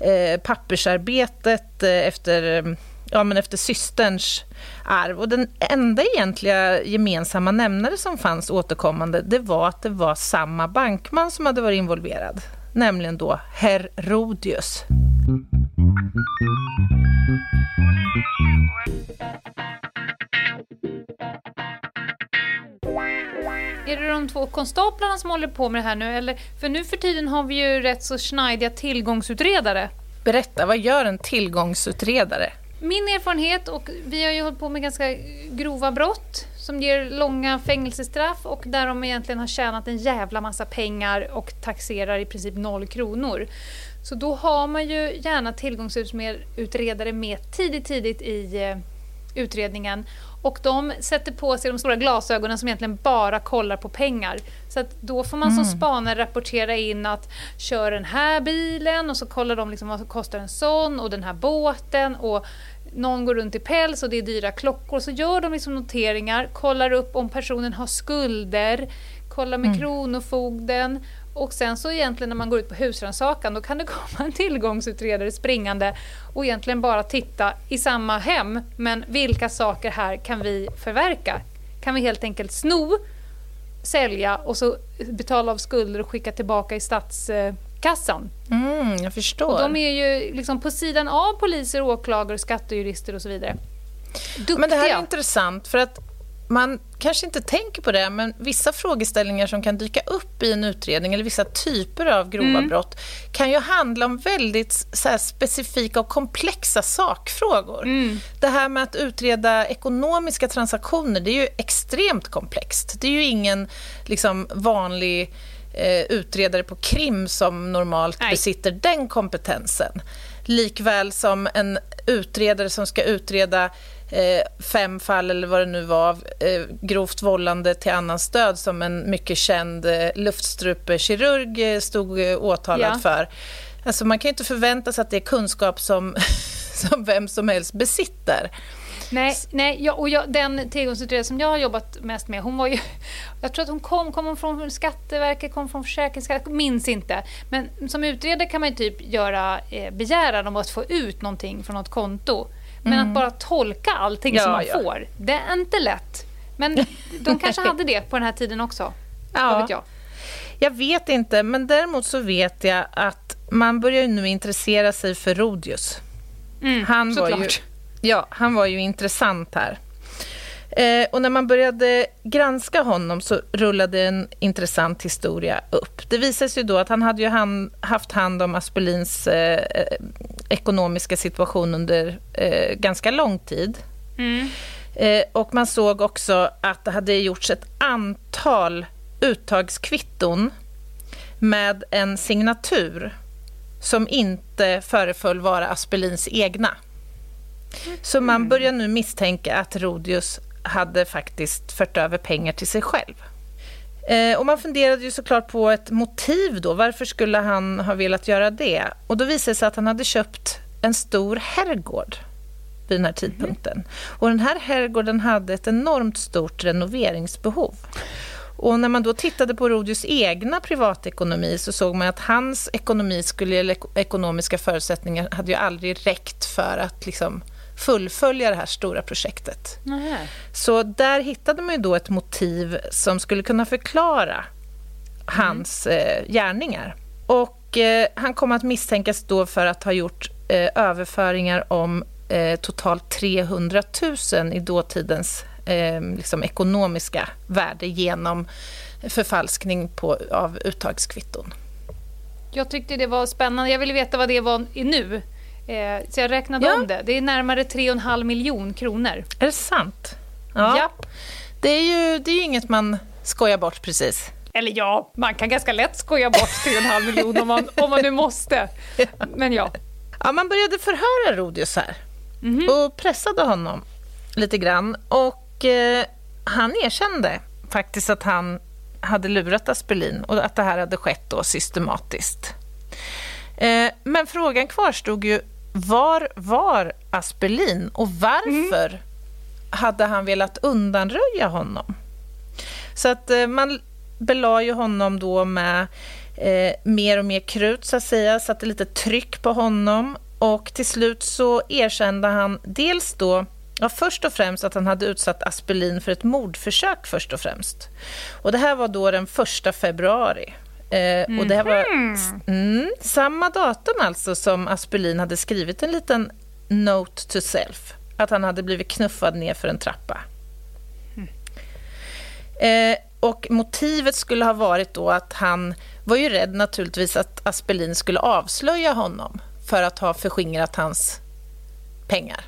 eh, pappersarbetet eh, efter ja, men efter systerns arv. Och den enda egentliga gemensamma nämnare som fanns återkommande, det var att det var samma bankman som hade varit involverad, nämligen då herr Är det de två konstaplarna som håller på med det här nu? Eller, för nu för tiden har vi ju rätt så schneidiga tillgångsutredare. Berätta, vad gör en tillgångsutredare? Min erfarenhet, och vi har ju hållit på med ganska grova brott som ger långa fängelsestraff och där de egentligen har tjänat en jävla massa pengar och taxerar i princip noll kronor. Så då har man ju gärna tillgångsutredare med tidigt, tidigt i eh, utredningen och de sätter på sig de stora glasögonen som egentligen bara kollar på pengar. Så att då får man mm. som spanare rapportera in att kör den här bilen och så kollar de liksom vad kostar en sån och den här båten och någon går runt i päls och det är dyra klockor. Så gör de liksom noteringar, kollar upp om personen har skulder, kollar med mm. Kronofogden och sen så egentligen när man går ut på husrannsakan då kan det komma en tillgångsutredare springande och egentligen bara titta i samma hem. Men vilka saker här kan vi förverka? Kan vi helt enkelt sno, sälja och så betala av skulder och skicka tillbaka i statskassan? Mm, jag förstår. Och de är ju liksom på sidan av poliser, åklagare, skattejurister och så vidare. Duktiga. Men det här är intressant för att man kanske inte tänker på det, men vissa frågeställningar som kan dyka upp i en utredning eller vissa typer av grova mm. brott kan ju handla om väldigt så specifika och komplexa sakfrågor. Mm. Det här med att utreda ekonomiska transaktioner, det är ju extremt komplext. Det är ju ingen liksom, vanlig eh, utredare på krim som normalt Nej. besitter den kompetensen. Likväl som en utredare som ska utreda fem fall, eller vad det nu var, av eh, grovt vållande till annans död som en mycket känd eh, luftstrupekirurg eh, stod eh, åtalad ja. för. Alltså man kan ju inte förvänta sig att det är kunskap som, som vem som helst besitter. Nej, nej ja, och jag, den tillgångsutredare som jag har jobbat mest med, hon var ju... Jag tror att hon kom, kom hon från Skatteverket, kom från Försäkringskassan, minns inte. Men som utredare kan man ju typ göra eh, begäran om att få ut någonting från något konto. Men mm. att bara tolka allting ja, som man ja. får, det är inte lätt. Men de kanske hade det på den här tiden också. Ja. Vad vet jag. Jag vet inte, men däremot så vet jag att man börjar nu intressera sig för Rodius. Mm, han, var ju, ja, han var ju intressant här. Eh, och när man började granska honom så rullade en intressant historia upp. Det visade sig då att han hade ju hand, haft hand om Aspelins eh, ekonomiska situation under eh, ganska lång tid. Mm. Eh, och man såg också att det hade gjorts ett antal uttagskvitton med en signatur som inte föreföll vara Aspelins egna. Så man mm. börjar nu misstänka att Rodius hade faktiskt fört över pengar till sig själv. Eh, och man funderade ju såklart på ett motiv då. Varför skulle han ha velat göra det? Och då visade det sig att han hade köpt en stor herrgård vid den här tidpunkten. Mm. Och den här herrgården hade ett enormt stort renoveringsbehov. Och när man då tittade på Rodius egna privatekonomi så såg man att hans ekonomi skulle, eller ekonomiska förutsättningar hade ju aldrig räckt för att liksom fullfölja det här stora projektet. Nähä. Så där hittade man ju då ett motiv som skulle kunna förklara hans mm. eh, gärningar. Och eh, han kom att misstänkas då för att ha gjort eh, överföringar om eh, totalt 300 000 i dåtidens eh, liksom ekonomiska värde genom förfalskning på, av uttagskvitton. Jag tyckte det var spännande. Jag ville veta vad det var nu. Eh, så jag räknade ja. om det. Det är närmare 3,5 miljon kronor. Är det sant? Ja. ja. Det, är ju, det är inget man skojar bort precis. Eller ja, man kan ganska lätt skoja bort 3,5 miljoner om man, om man nu måste. Men ja. Ja, man började förhöra Rodius här mm -hmm. och pressade honom lite grann. Och eh, han erkände faktiskt att han hade lurat Aspelin och att det här hade skett då systematiskt. Eh, men frågan kvarstod ju, var var Aspelin och varför mm. hade han velat undanröja honom? Så att eh, man belade ju honom då med eh, mer och mer krut, så att säga, satte lite tryck på honom och till slut så erkände han dels då Ja, först och främst att han hade utsatt Aspelin för ett mordförsök först och främst. Och det här var då den första februari. Eh, och det här var mhm. mm, samma datum alltså som Aspelin hade skrivit en liten note to self. Att han hade blivit knuffad ner för en trappa. Mm. Eh, och motivet skulle ha varit då att han var ju rädd naturligtvis att Aspelin skulle avslöja honom för att ha förskingrat hans pengar.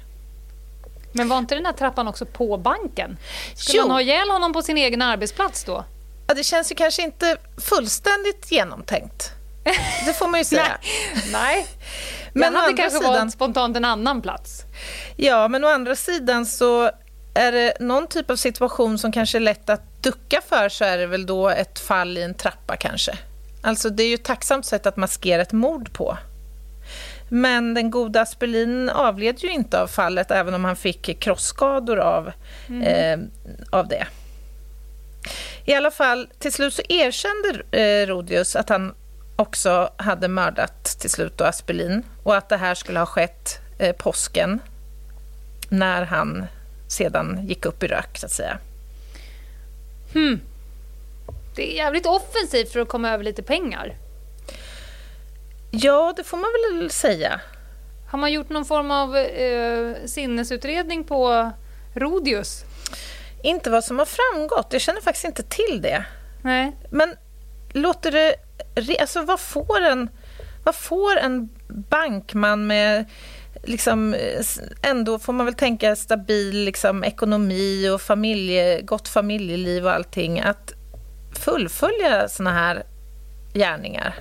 Men var inte den här trappan också på banken? Skulle jo. man ha ihjäl honom på sin egen arbetsplats då? Ja, det känns ju kanske inte fullständigt genomtänkt. Det får man ju säga. Nej. Nej. Men det hade kanske sidan... varit spontant en annan plats. Ja, men å andra sidan så är det någon typ av situation som kanske är lätt att ducka för så är det väl då ett fall i en trappa kanske. Alltså det är ju ett tacksamt sätt att maskera ett mord på. Men den goda Aspelin avled ju inte av fallet även om han fick krossskador av, mm. eh, av det. I alla fall, till slut så erkände eh, Rodius att han också hade mördat till slut då Aspelin och att det här skulle ha skett eh, påsken när han sedan gick upp i rök, så att säga. Hmm. Det är jävligt offensivt för att komma över lite pengar. Ja, det får man väl säga. Har man gjort någon form av eh, sinnesutredning på Rodius? Inte vad som har framgått. Jag känner faktiskt inte till det. Nej. Men låter det... Alltså vad får en, vad får en bankman med liksom, ändå får man väl tänka stabil liksom, ekonomi och familje, gott familjeliv och allting att fullfölja såna här gärningar?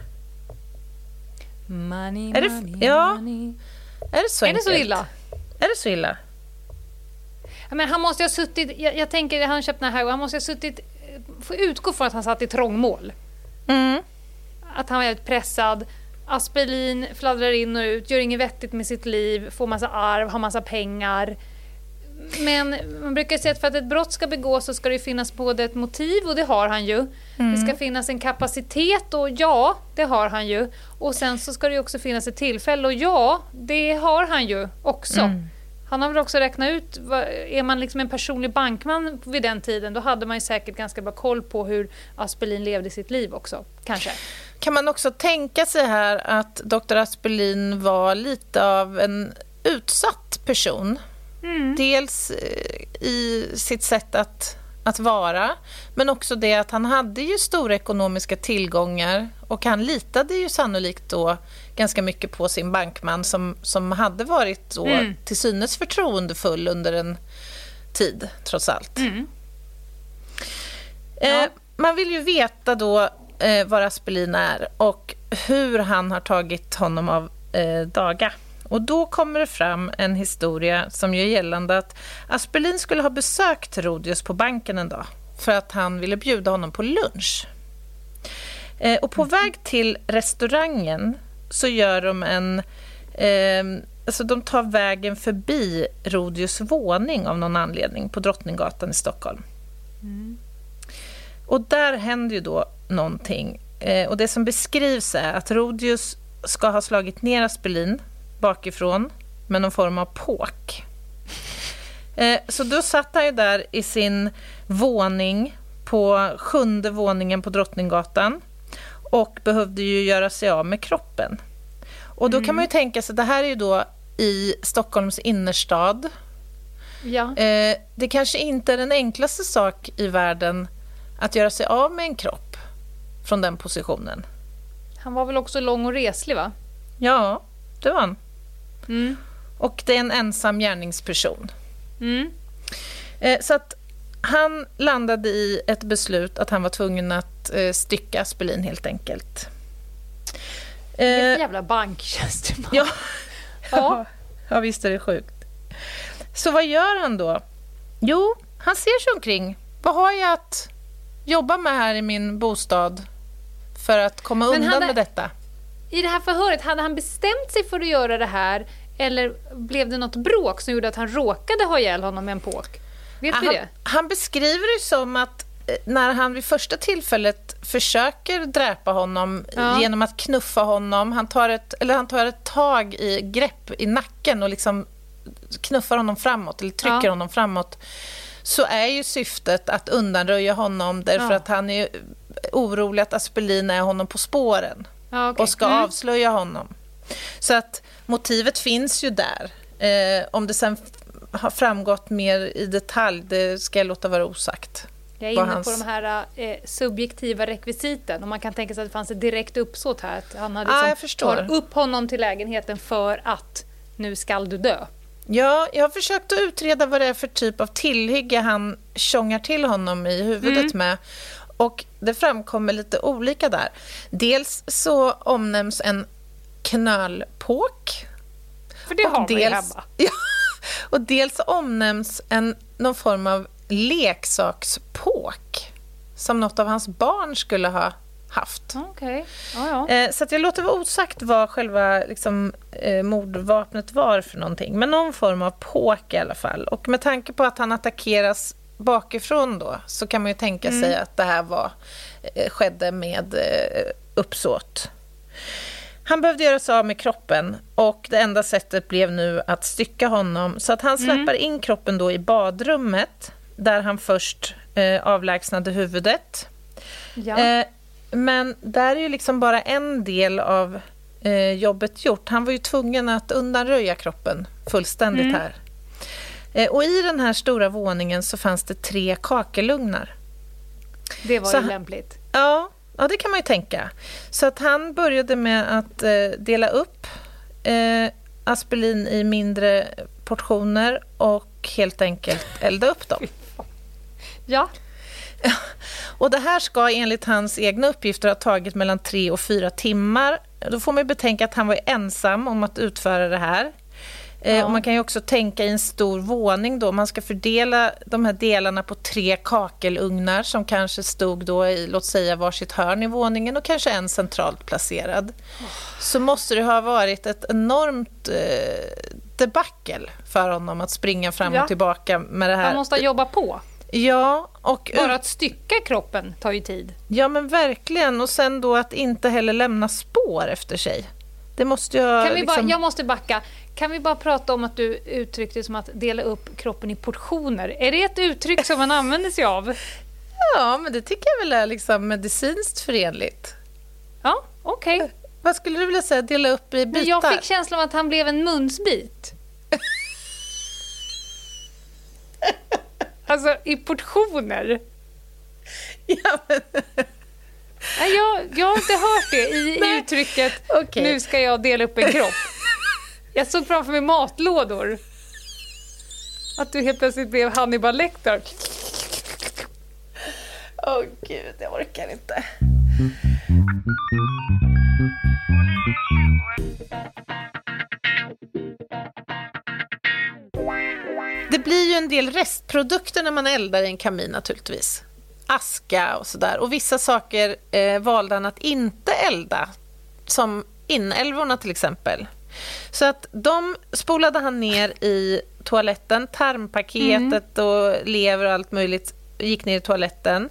Money, är det, money, ja. money. Är det så Är det så illa? Är det så illa? Men han måste ha suttit, jag, jag tänker han köpt den här han måste ha suttit, får utgå från att han satt i trångmål. Mm. Att han var väldigt pressad. Aspelin fladdrar in och ut, gör inget vettigt med sitt liv, får massa arv, har massa pengar. Men man brukar säga att för att ett brott ska begås så ska det finnas både ett motiv, och det har han ju. Mm. Det ska finnas en kapacitet, och ja, det har han ju. Och sen så ska det också finnas ett tillfälle, och ja, det har han ju också. Mm. Han har väl också räknat ut, är man liksom en personlig bankman vid den tiden, då hade man ju säkert ganska bra koll på hur Aspelin levde sitt liv också, kanske. Kan man också tänka sig här att Dr. Aspelin var lite av en utsatt person? Mm. Dels eh, i sitt sätt att, att vara, men också det att han hade ju stora ekonomiska tillgångar och han litade ju sannolikt då ganska mycket på sin bankman som, som hade varit då mm. till synes förtroendefull under en tid, trots allt. Mm. Eh, ja. Eh, man vill ju veta då eh, var Aspelin är och hur han har tagit honom av eh, daga. Och då kommer det fram en historia som gör gällande att Aspelin skulle ha besökt Rodius på banken en dag för att han ville bjuda honom på lunch. Eh, och på mm. väg till restaurangen så gör de en... Eh, alltså de tar vägen förbi Rodius våning av någon anledning på Drottninggatan i Stockholm. Mm. Och där händer ju då någonting. Eh, och det som beskrivs är att Rodius ska ha slagit ner Aspelin bakifrån med någon form av påk. Eh, så då satt han ju där i sin våning på sjunde våningen på Drottninggatan och behövde ju göra sig av med kroppen. Och då mm. kan man ju tänka sig, det här är ju då i Stockholms innerstad. Ja. Eh, det kanske inte är den enklaste sak i världen att göra sig av med en kropp från den positionen. Han var väl också lång och reslig, va? Ja, det var han. Mm. Och det är en ensam gärningsperson. Mm. Eh, så att han landade i ett beslut att han var tvungen att eh, stycka Aspelin helt enkelt. Eh, jävla banktjänsteman. Ja. ja. ja, visst är det sjukt. Så vad gör han då? Jo, han ser sig omkring. Vad har jag att jobba med här i min bostad för att komma Men undan hade, med detta? I det här förhöret, hade han bestämt sig för att göra det här eller blev det något bråk som gjorde att han råkade ha ihjäl honom med en påk? Vet han, vi det? Han beskriver det som att eh, när han vid första tillfället försöker dräpa honom ja. genom att knuffa honom, han tar, ett, eller han tar ett tag i grepp i nacken och liksom knuffar honom framåt, eller trycker ja. honom framåt, så är ju syftet att undanröja honom därför ja. att han är orolig att Aspelin är honom på spåren okay. och ska mm. avslöja honom. Så att motivet finns ju där. Eh, om det sen har framgått mer i detalj, det ska jag låta vara osagt. Jag är inne hans... på de här eh, subjektiva rekvisiten. Och man kan tänka sig att det fanns ett direkt uppsåt här. Att han hade ah, liksom tar upp honom till lägenheten för att nu skall du dö. Ja, jag har försökt att utreda vad det är för typ av tillhygge han tjongar till honom i huvudet mm. med. Och det framkommer lite olika där. Dels så omnämns en knölpåk. För det har dels, vi hemma. Och dels omnämns en, någon form av leksakspåk som något av hans barn skulle ha haft. Okay. Oh, ja. Eh, så att jag låter vara osagt vad själva liksom, eh, mordvapnet var för någonting. Men någon form av påk i alla fall. Och med tanke på att han attackeras bakifrån då så kan man ju tänka mm. sig att det här var, eh, skedde med uppsåt. Han behövde göra sig av med kroppen och det enda sättet blev nu att stycka honom. Så att han mm. släpper mm. in kroppen då i badrummet där han först eh, avlägsnade huvudet. Ja. Eh, men där är ju liksom bara en del av eh, jobbet gjort. Han var ju tvungen att undanröja kroppen fullständigt mm. här. Eh, och i den här stora våningen så fanns det tre kakelugnar. Det var så ju lämpligt. Ja, ja, det kan man ju tänka. Så att han började med att eh, dela upp eh, Aspelin i mindre portioner och helt enkelt elda upp dem. Ja. Och det här ska enligt hans egna uppgifter ha tagit mellan tre och fyra timmar. Då får man betänka att han var ensam om att utföra det här. Eh, ja. Och man kan ju också tänka i en stor våning då. Man ska fördela de här delarna på tre kakelugnar som kanske stod då i, låt säga, varsitt hörn i våningen och kanske en centralt placerad. Oh. Så måste det ha varit ett enormt eh, jättedebacle för honom att springa fram Ja. och tillbaka med det här. Man måste jobba på. Ja, och Bara att stycka kroppen tar ju tid. Ja, men verkligen. Och sen då att inte heller lämna spår efter sig. Det måste jag... Kan vi bara, liksom... jag måste backa. Kan vi bara prata om att du uttryckte det som att dela upp kroppen i portioner? Är det ett uttryck som man använder sig av? Ja, men det tycker jag väl är liksom medicinskt förenligt. Ja, okej. Vad skulle du vilja säga? Dela upp i bitar? Men jag fick känslan av att han blev en munsbit. Alltså i portioner. Ja, men... Nej, jag, jag har inte hört det i, i uttrycket Okej. nu ska jag dela upp en kropp. Jag såg framför mig matlådor. Att du helt plötsligt blev Hannibal Lecter. Åh gud, jag orkar inte. Det blir ju en del restprodukter när man eldar i en kamin naturligtvis. Aska och sådär. Och vissa saker eh, valde han att inte elda, som inälvorna till exempel. Så att de spolade han ner i toaletten, tarmpaketet och lever och allt möjligt gick ner i toaletten.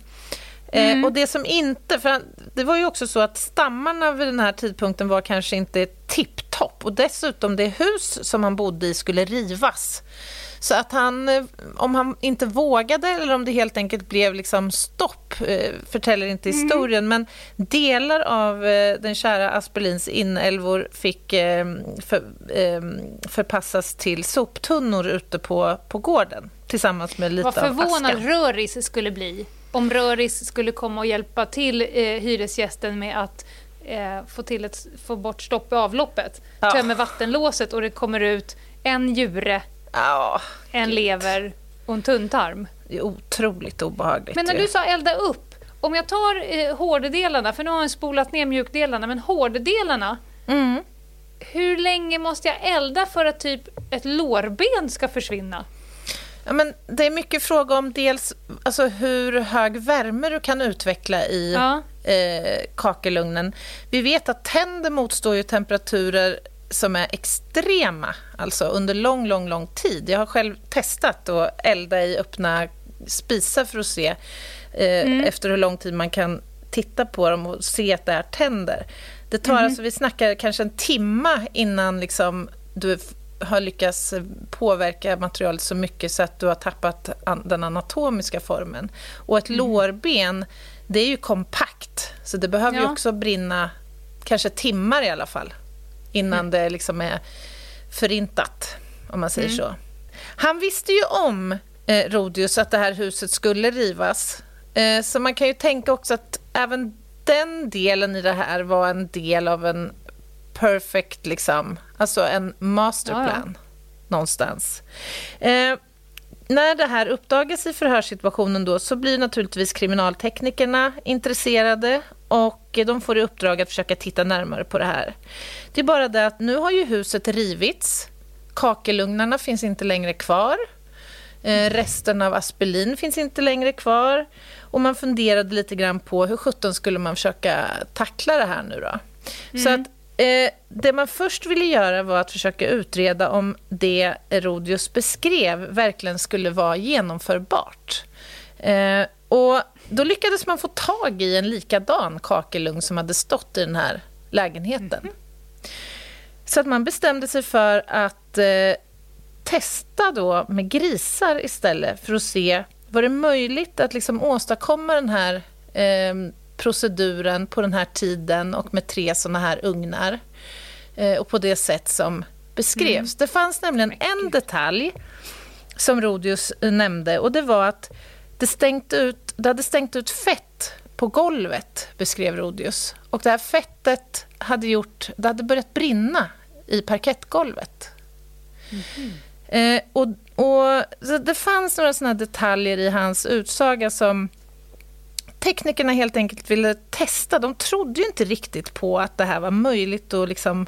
Eh, och det som inte, för han, det var ju också så att stammarna vid den här tidpunkten var kanske inte tipptopp och dessutom det hus som han bodde i skulle rivas. Så att han, eh, om han inte vågade eller om det helt enkelt blev liksom stopp, eh, förtäller inte historien, men delar av eh, den kära Aspelins inälvor fick för, förpassas till soptunnor ute på, på gården tillsammans med lite Vad förvånad. Röris skulle bli om Röris skulle komma och hjälpa till eh, hyresgästen med att eh, få, till ett, få bort stopp i avloppet. Ja. Tömmer vattenlåset och det kommer ut en njure, Ja, en Gud. lever och en tunntarm. det är otroligt obehagligt. Men när ju. du sa elda upp, om jag tar eh, hårddelarna, för nu har jag spolat ner mjukdelarna, men hårddelarna, Mm. hur länge måste jag elda för att typ ett lårben ska försvinna? Ja, men det är mycket fråga om dels alltså, hur hög värme du kan utveckla i Ja. eh, kakelugnen. Vi vet att tänder motstår ju temperaturer som är extrema, alltså under lång, lång, lång tid. Jag har själv testat att elda i öppna spisar för att se eh, efter hur lång tid man kan titta på dem och se att det är tänder. Det tar alltså, vi snackar kanske en timma innan liksom du har lyckats påverka materialet så mycket så att du har tappat an- den anatomiska formen. Och ett lårben, det är ju kompakt, så det behöver ju Ja. också brinna kanske timmar i alla fall innan det liksom är förintat, om man säger så. Han visste ju om, eh, Rodius, att det här huset skulle rivas. Eh, så man kan ju tänka också att även den delen i det här var en del av en perfect, liksom, alltså en masterplan någonstans. Eh, när det här uppdagas i förhörssituationen då, så blir naturligtvis kriminalteknikerna intresserade och de får i uppdrag att försöka titta närmare på det här. Det är bara det att nu har ju huset rivits. Kakelugnarna finns inte längre kvar. Eh, resten av Aspelin finns inte längre kvar. Och man funderade lite grann på hur sjutton skulle man försöka tackla det här nu då. Så att eh, det man först ville göra var att försöka utreda om det Rodius beskrev verkligen skulle vara genomförbart. Eh, och då lyckades man få tag i en likadan kakelugn som hade stått i den här lägenheten. Så att man bestämde sig för att eh, testa då med grisar istället för att se var det möjligt att liksom åstadkomma den här eh, proceduren på den här tiden och med tre såna här ugnar eh, och på det sätt som beskrevs. Det fanns nämligen en detalj som Rodius eh, nämnde och det var att det, stängt ut, det hade stängt ut fett på golvet, beskrev Rodius. Och det här fettet hade gjort, det hade börjat brinna i parkettgolvet. Eh, och, och, det fanns några såna detaljer i hans utsaga som teknikerna helt enkelt ville testa. De trodde ju inte riktigt på att det här var möjligt att liksom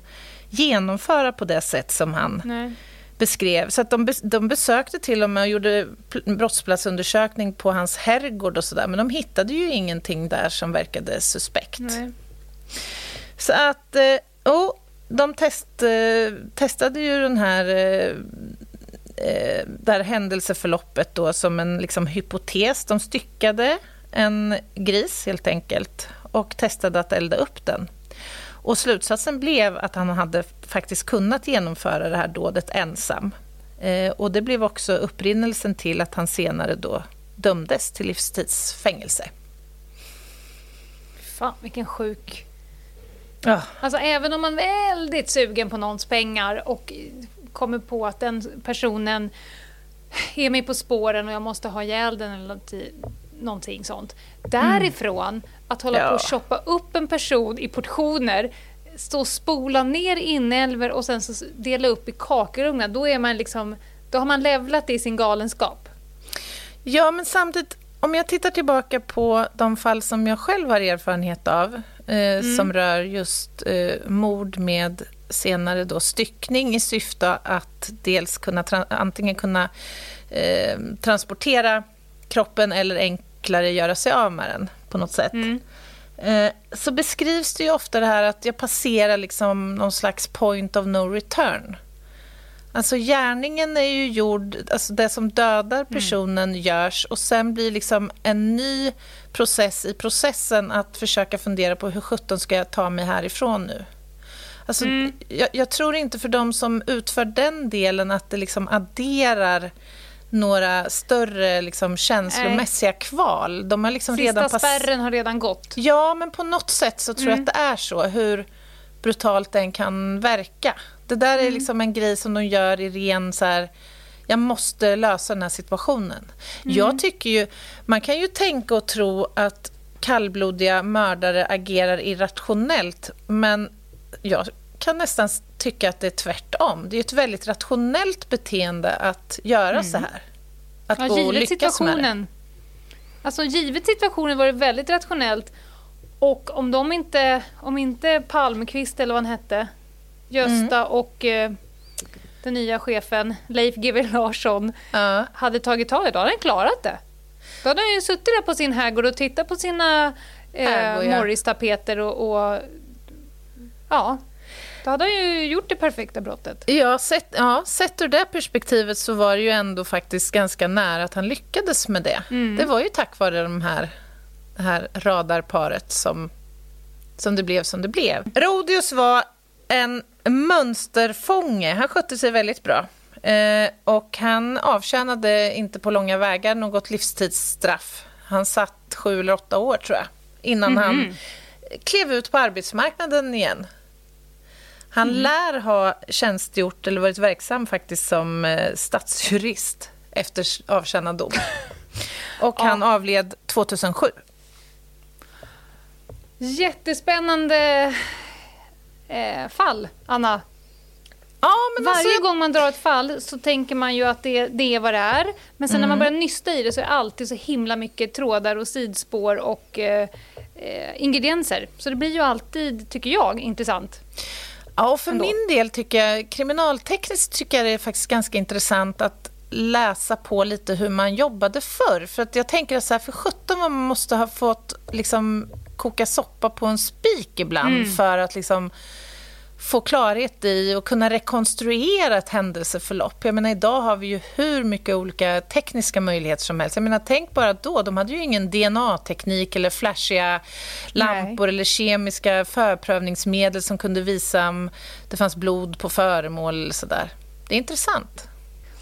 genomföra på det sätt som han Nej. Beskrev. Så att de, de besökte till och med och gjorde pl- brottsplatsundersökning på hans herrgård och sådär. Men de hittade ju ingenting där som verkade suspekt. Nej. Så att, eh, oh, de test, eh, testade ju den här, eh, det här händelseförloppet då som en liksom, hypotes. De styckade en gris helt enkelt och testade att elda upp den. Och slutsatsen blev att han hade faktiskt kunnat genomföra det här dådet ensam. Eh, och det blev också upprinnelsen till att han senare då dömdes till livstidsfängelse. Fan, vilken sjuk... Ja. Alltså även om man är väldigt sugen på någons pengar och kommer på att den personen är mig på spåren och jag måste ha ihjäl den eller någonting sånt. Därifrån, att hålla Ja. på och choppa upp en person i portioner, stå och spola ner inälvor och sen så dela upp i kakelugnar, då är man liksom, då har man levlat i sin galenskap. Ja, men samtidigt, om jag tittar tillbaka på de fall som jag själv har erfarenhet av, eh, som rör just eh, mord med senare då styckning i syfte att dels kunna antingen kunna eh, transportera kroppen eller enklare göra sig av med den på något sätt. Eh, så beskrivs det ju ofta det här att jag passerar liksom någon slags point of no return. Alltså gärningen är ju gjord, alltså det som dödar personen görs och sen blir liksom en ny process i processen att försöka fundera på hur sjutton ska jag ta mig härifrån nu? Alltså, jag, jag tror inte för de som utför den delen att det liksom adderar några större liksom, känslomässiga kval. De har liksom Sista redan spärren har redan gått. Ja, men på något sätt så tror jag att det är så, hur brutalt den kan verka. Det där är liksom en grej som de gör i ren så här, jag måste lösa den här situationen. Jag tycker ju, man kan ju tänka och tro att kallblodiga mördare agerar irrationellt, men jag kan nästan tycka att det är tvärtom. Det är ett väldigt rationellt beteende att göra så här. Att Ja, gå och lyckas med det. situationen. Alltså givet situationen var det väldigt rationellt. Och om de inte, om inte Palmqvist eller vad han hette, Gösta Mm. och eh, den nya chefen Leif GW Larsson Ja. hade tagit tag i det, då hade han klarat det. Då hade han ju suttit där på sin herrgård och tittat på sina eh. Morris-tapeter och, och ja, då hade han ju gjort det perfekta brottet. Ja sett, ja, sett ur det perspektivet så var det ju ändå faktiskt ganska nära att han lyckades med det. Det var ju tack vare de här, det här radarparet som, som det blev som det blev. Rodius var en mönsterfånge. Han skötte sig väldigt bra. Eh, och han avtjänade inte på långa vägar något livstidsstraff. Han satt sju eller åtta år, tror jag, innan han klev ut på arbetsmarknaden igen. Han lär ha tjänstgjort eller varit verksam faktiskt som eh, statsjurist efter avtjänad dom. Och han avled 2007. Jättespännande eh, fall, Anna. Ja, men Varje alltså, gång man drar ett fall så tänker man ju att det, det är vad det är. Men sen när man börjar nysta i det så är det alltid så himla mycket trådar och sidspår och eh, eh, ingredienser. Så det blir ju alltid, tycker jag, intressant. Ja, och för ändå. min del tycker jag, kriminaltekniskt tycker jag det är faktiskt ganska intressant att läsa på lite hur man jobbade förr. För att jag tänker så här, för 17 vad man måste ha fått liksom koka soppa på en spik ibland för att liksom få klarhet i och kunna rekonstruera ett händelseförlopp. Jag menar, idag har vi ju hur mycket olika tekniska möjligheter som helst. Jag menar, tänk bara då, de hade ju ingen DNA-teknik eller flashiga lampor eller kemiska förprövningsmedel som kunde visa om det fanns blod på föremål eller sådär. Det är intressant.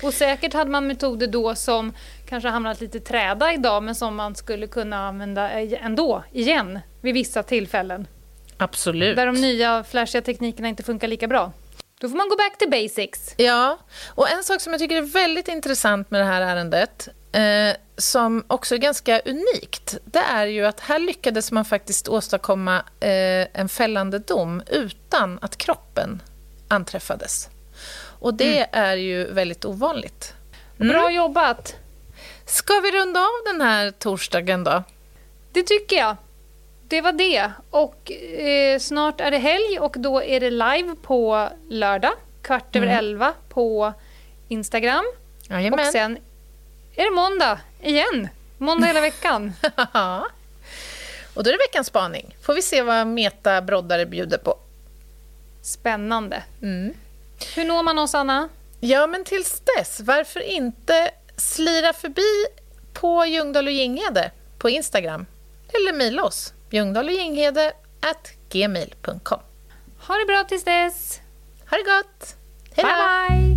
Och säkert hade man metoder då som kanske hamnat lite träda idag men som man skulle kunna använda ändå, igen, vid vissa tillfällen. Absolut. Där de nya flashiga teknikerna inte funkar lika bra. Då får man gå back to basics. Ja, och en sak som jag tycker är väldigt intressant med det här ärendet eh, som också är ganska unikt, det är ju att här lyckades man faktiskt åstadkomma eh, en fällande dom utan att kroppen anträffades. Och det är ju väldigt ovanligt. Bra jobbat! Ska vi runda av den här torsdagen då? Det tycker jag. Det var det. Och eh, snart är det helg och då är det live på lördag, kvart över elva på Instagram. Och Jajamän. sen är det måndag igen. Måndag hela veckan. Och då är det veckans spaning. Får vi se vad Meta Broddare bjuder på. Spännande. Hur når man oss, Anna? Ja, men tills dess, varför inte slira förbi på Ljungdahl och Ginghede på Instagram eller mejla oss, ljungdahloginghede.gmail.com. Ha det bra tills dess. Ha det gott! Hej Bye, då! bye!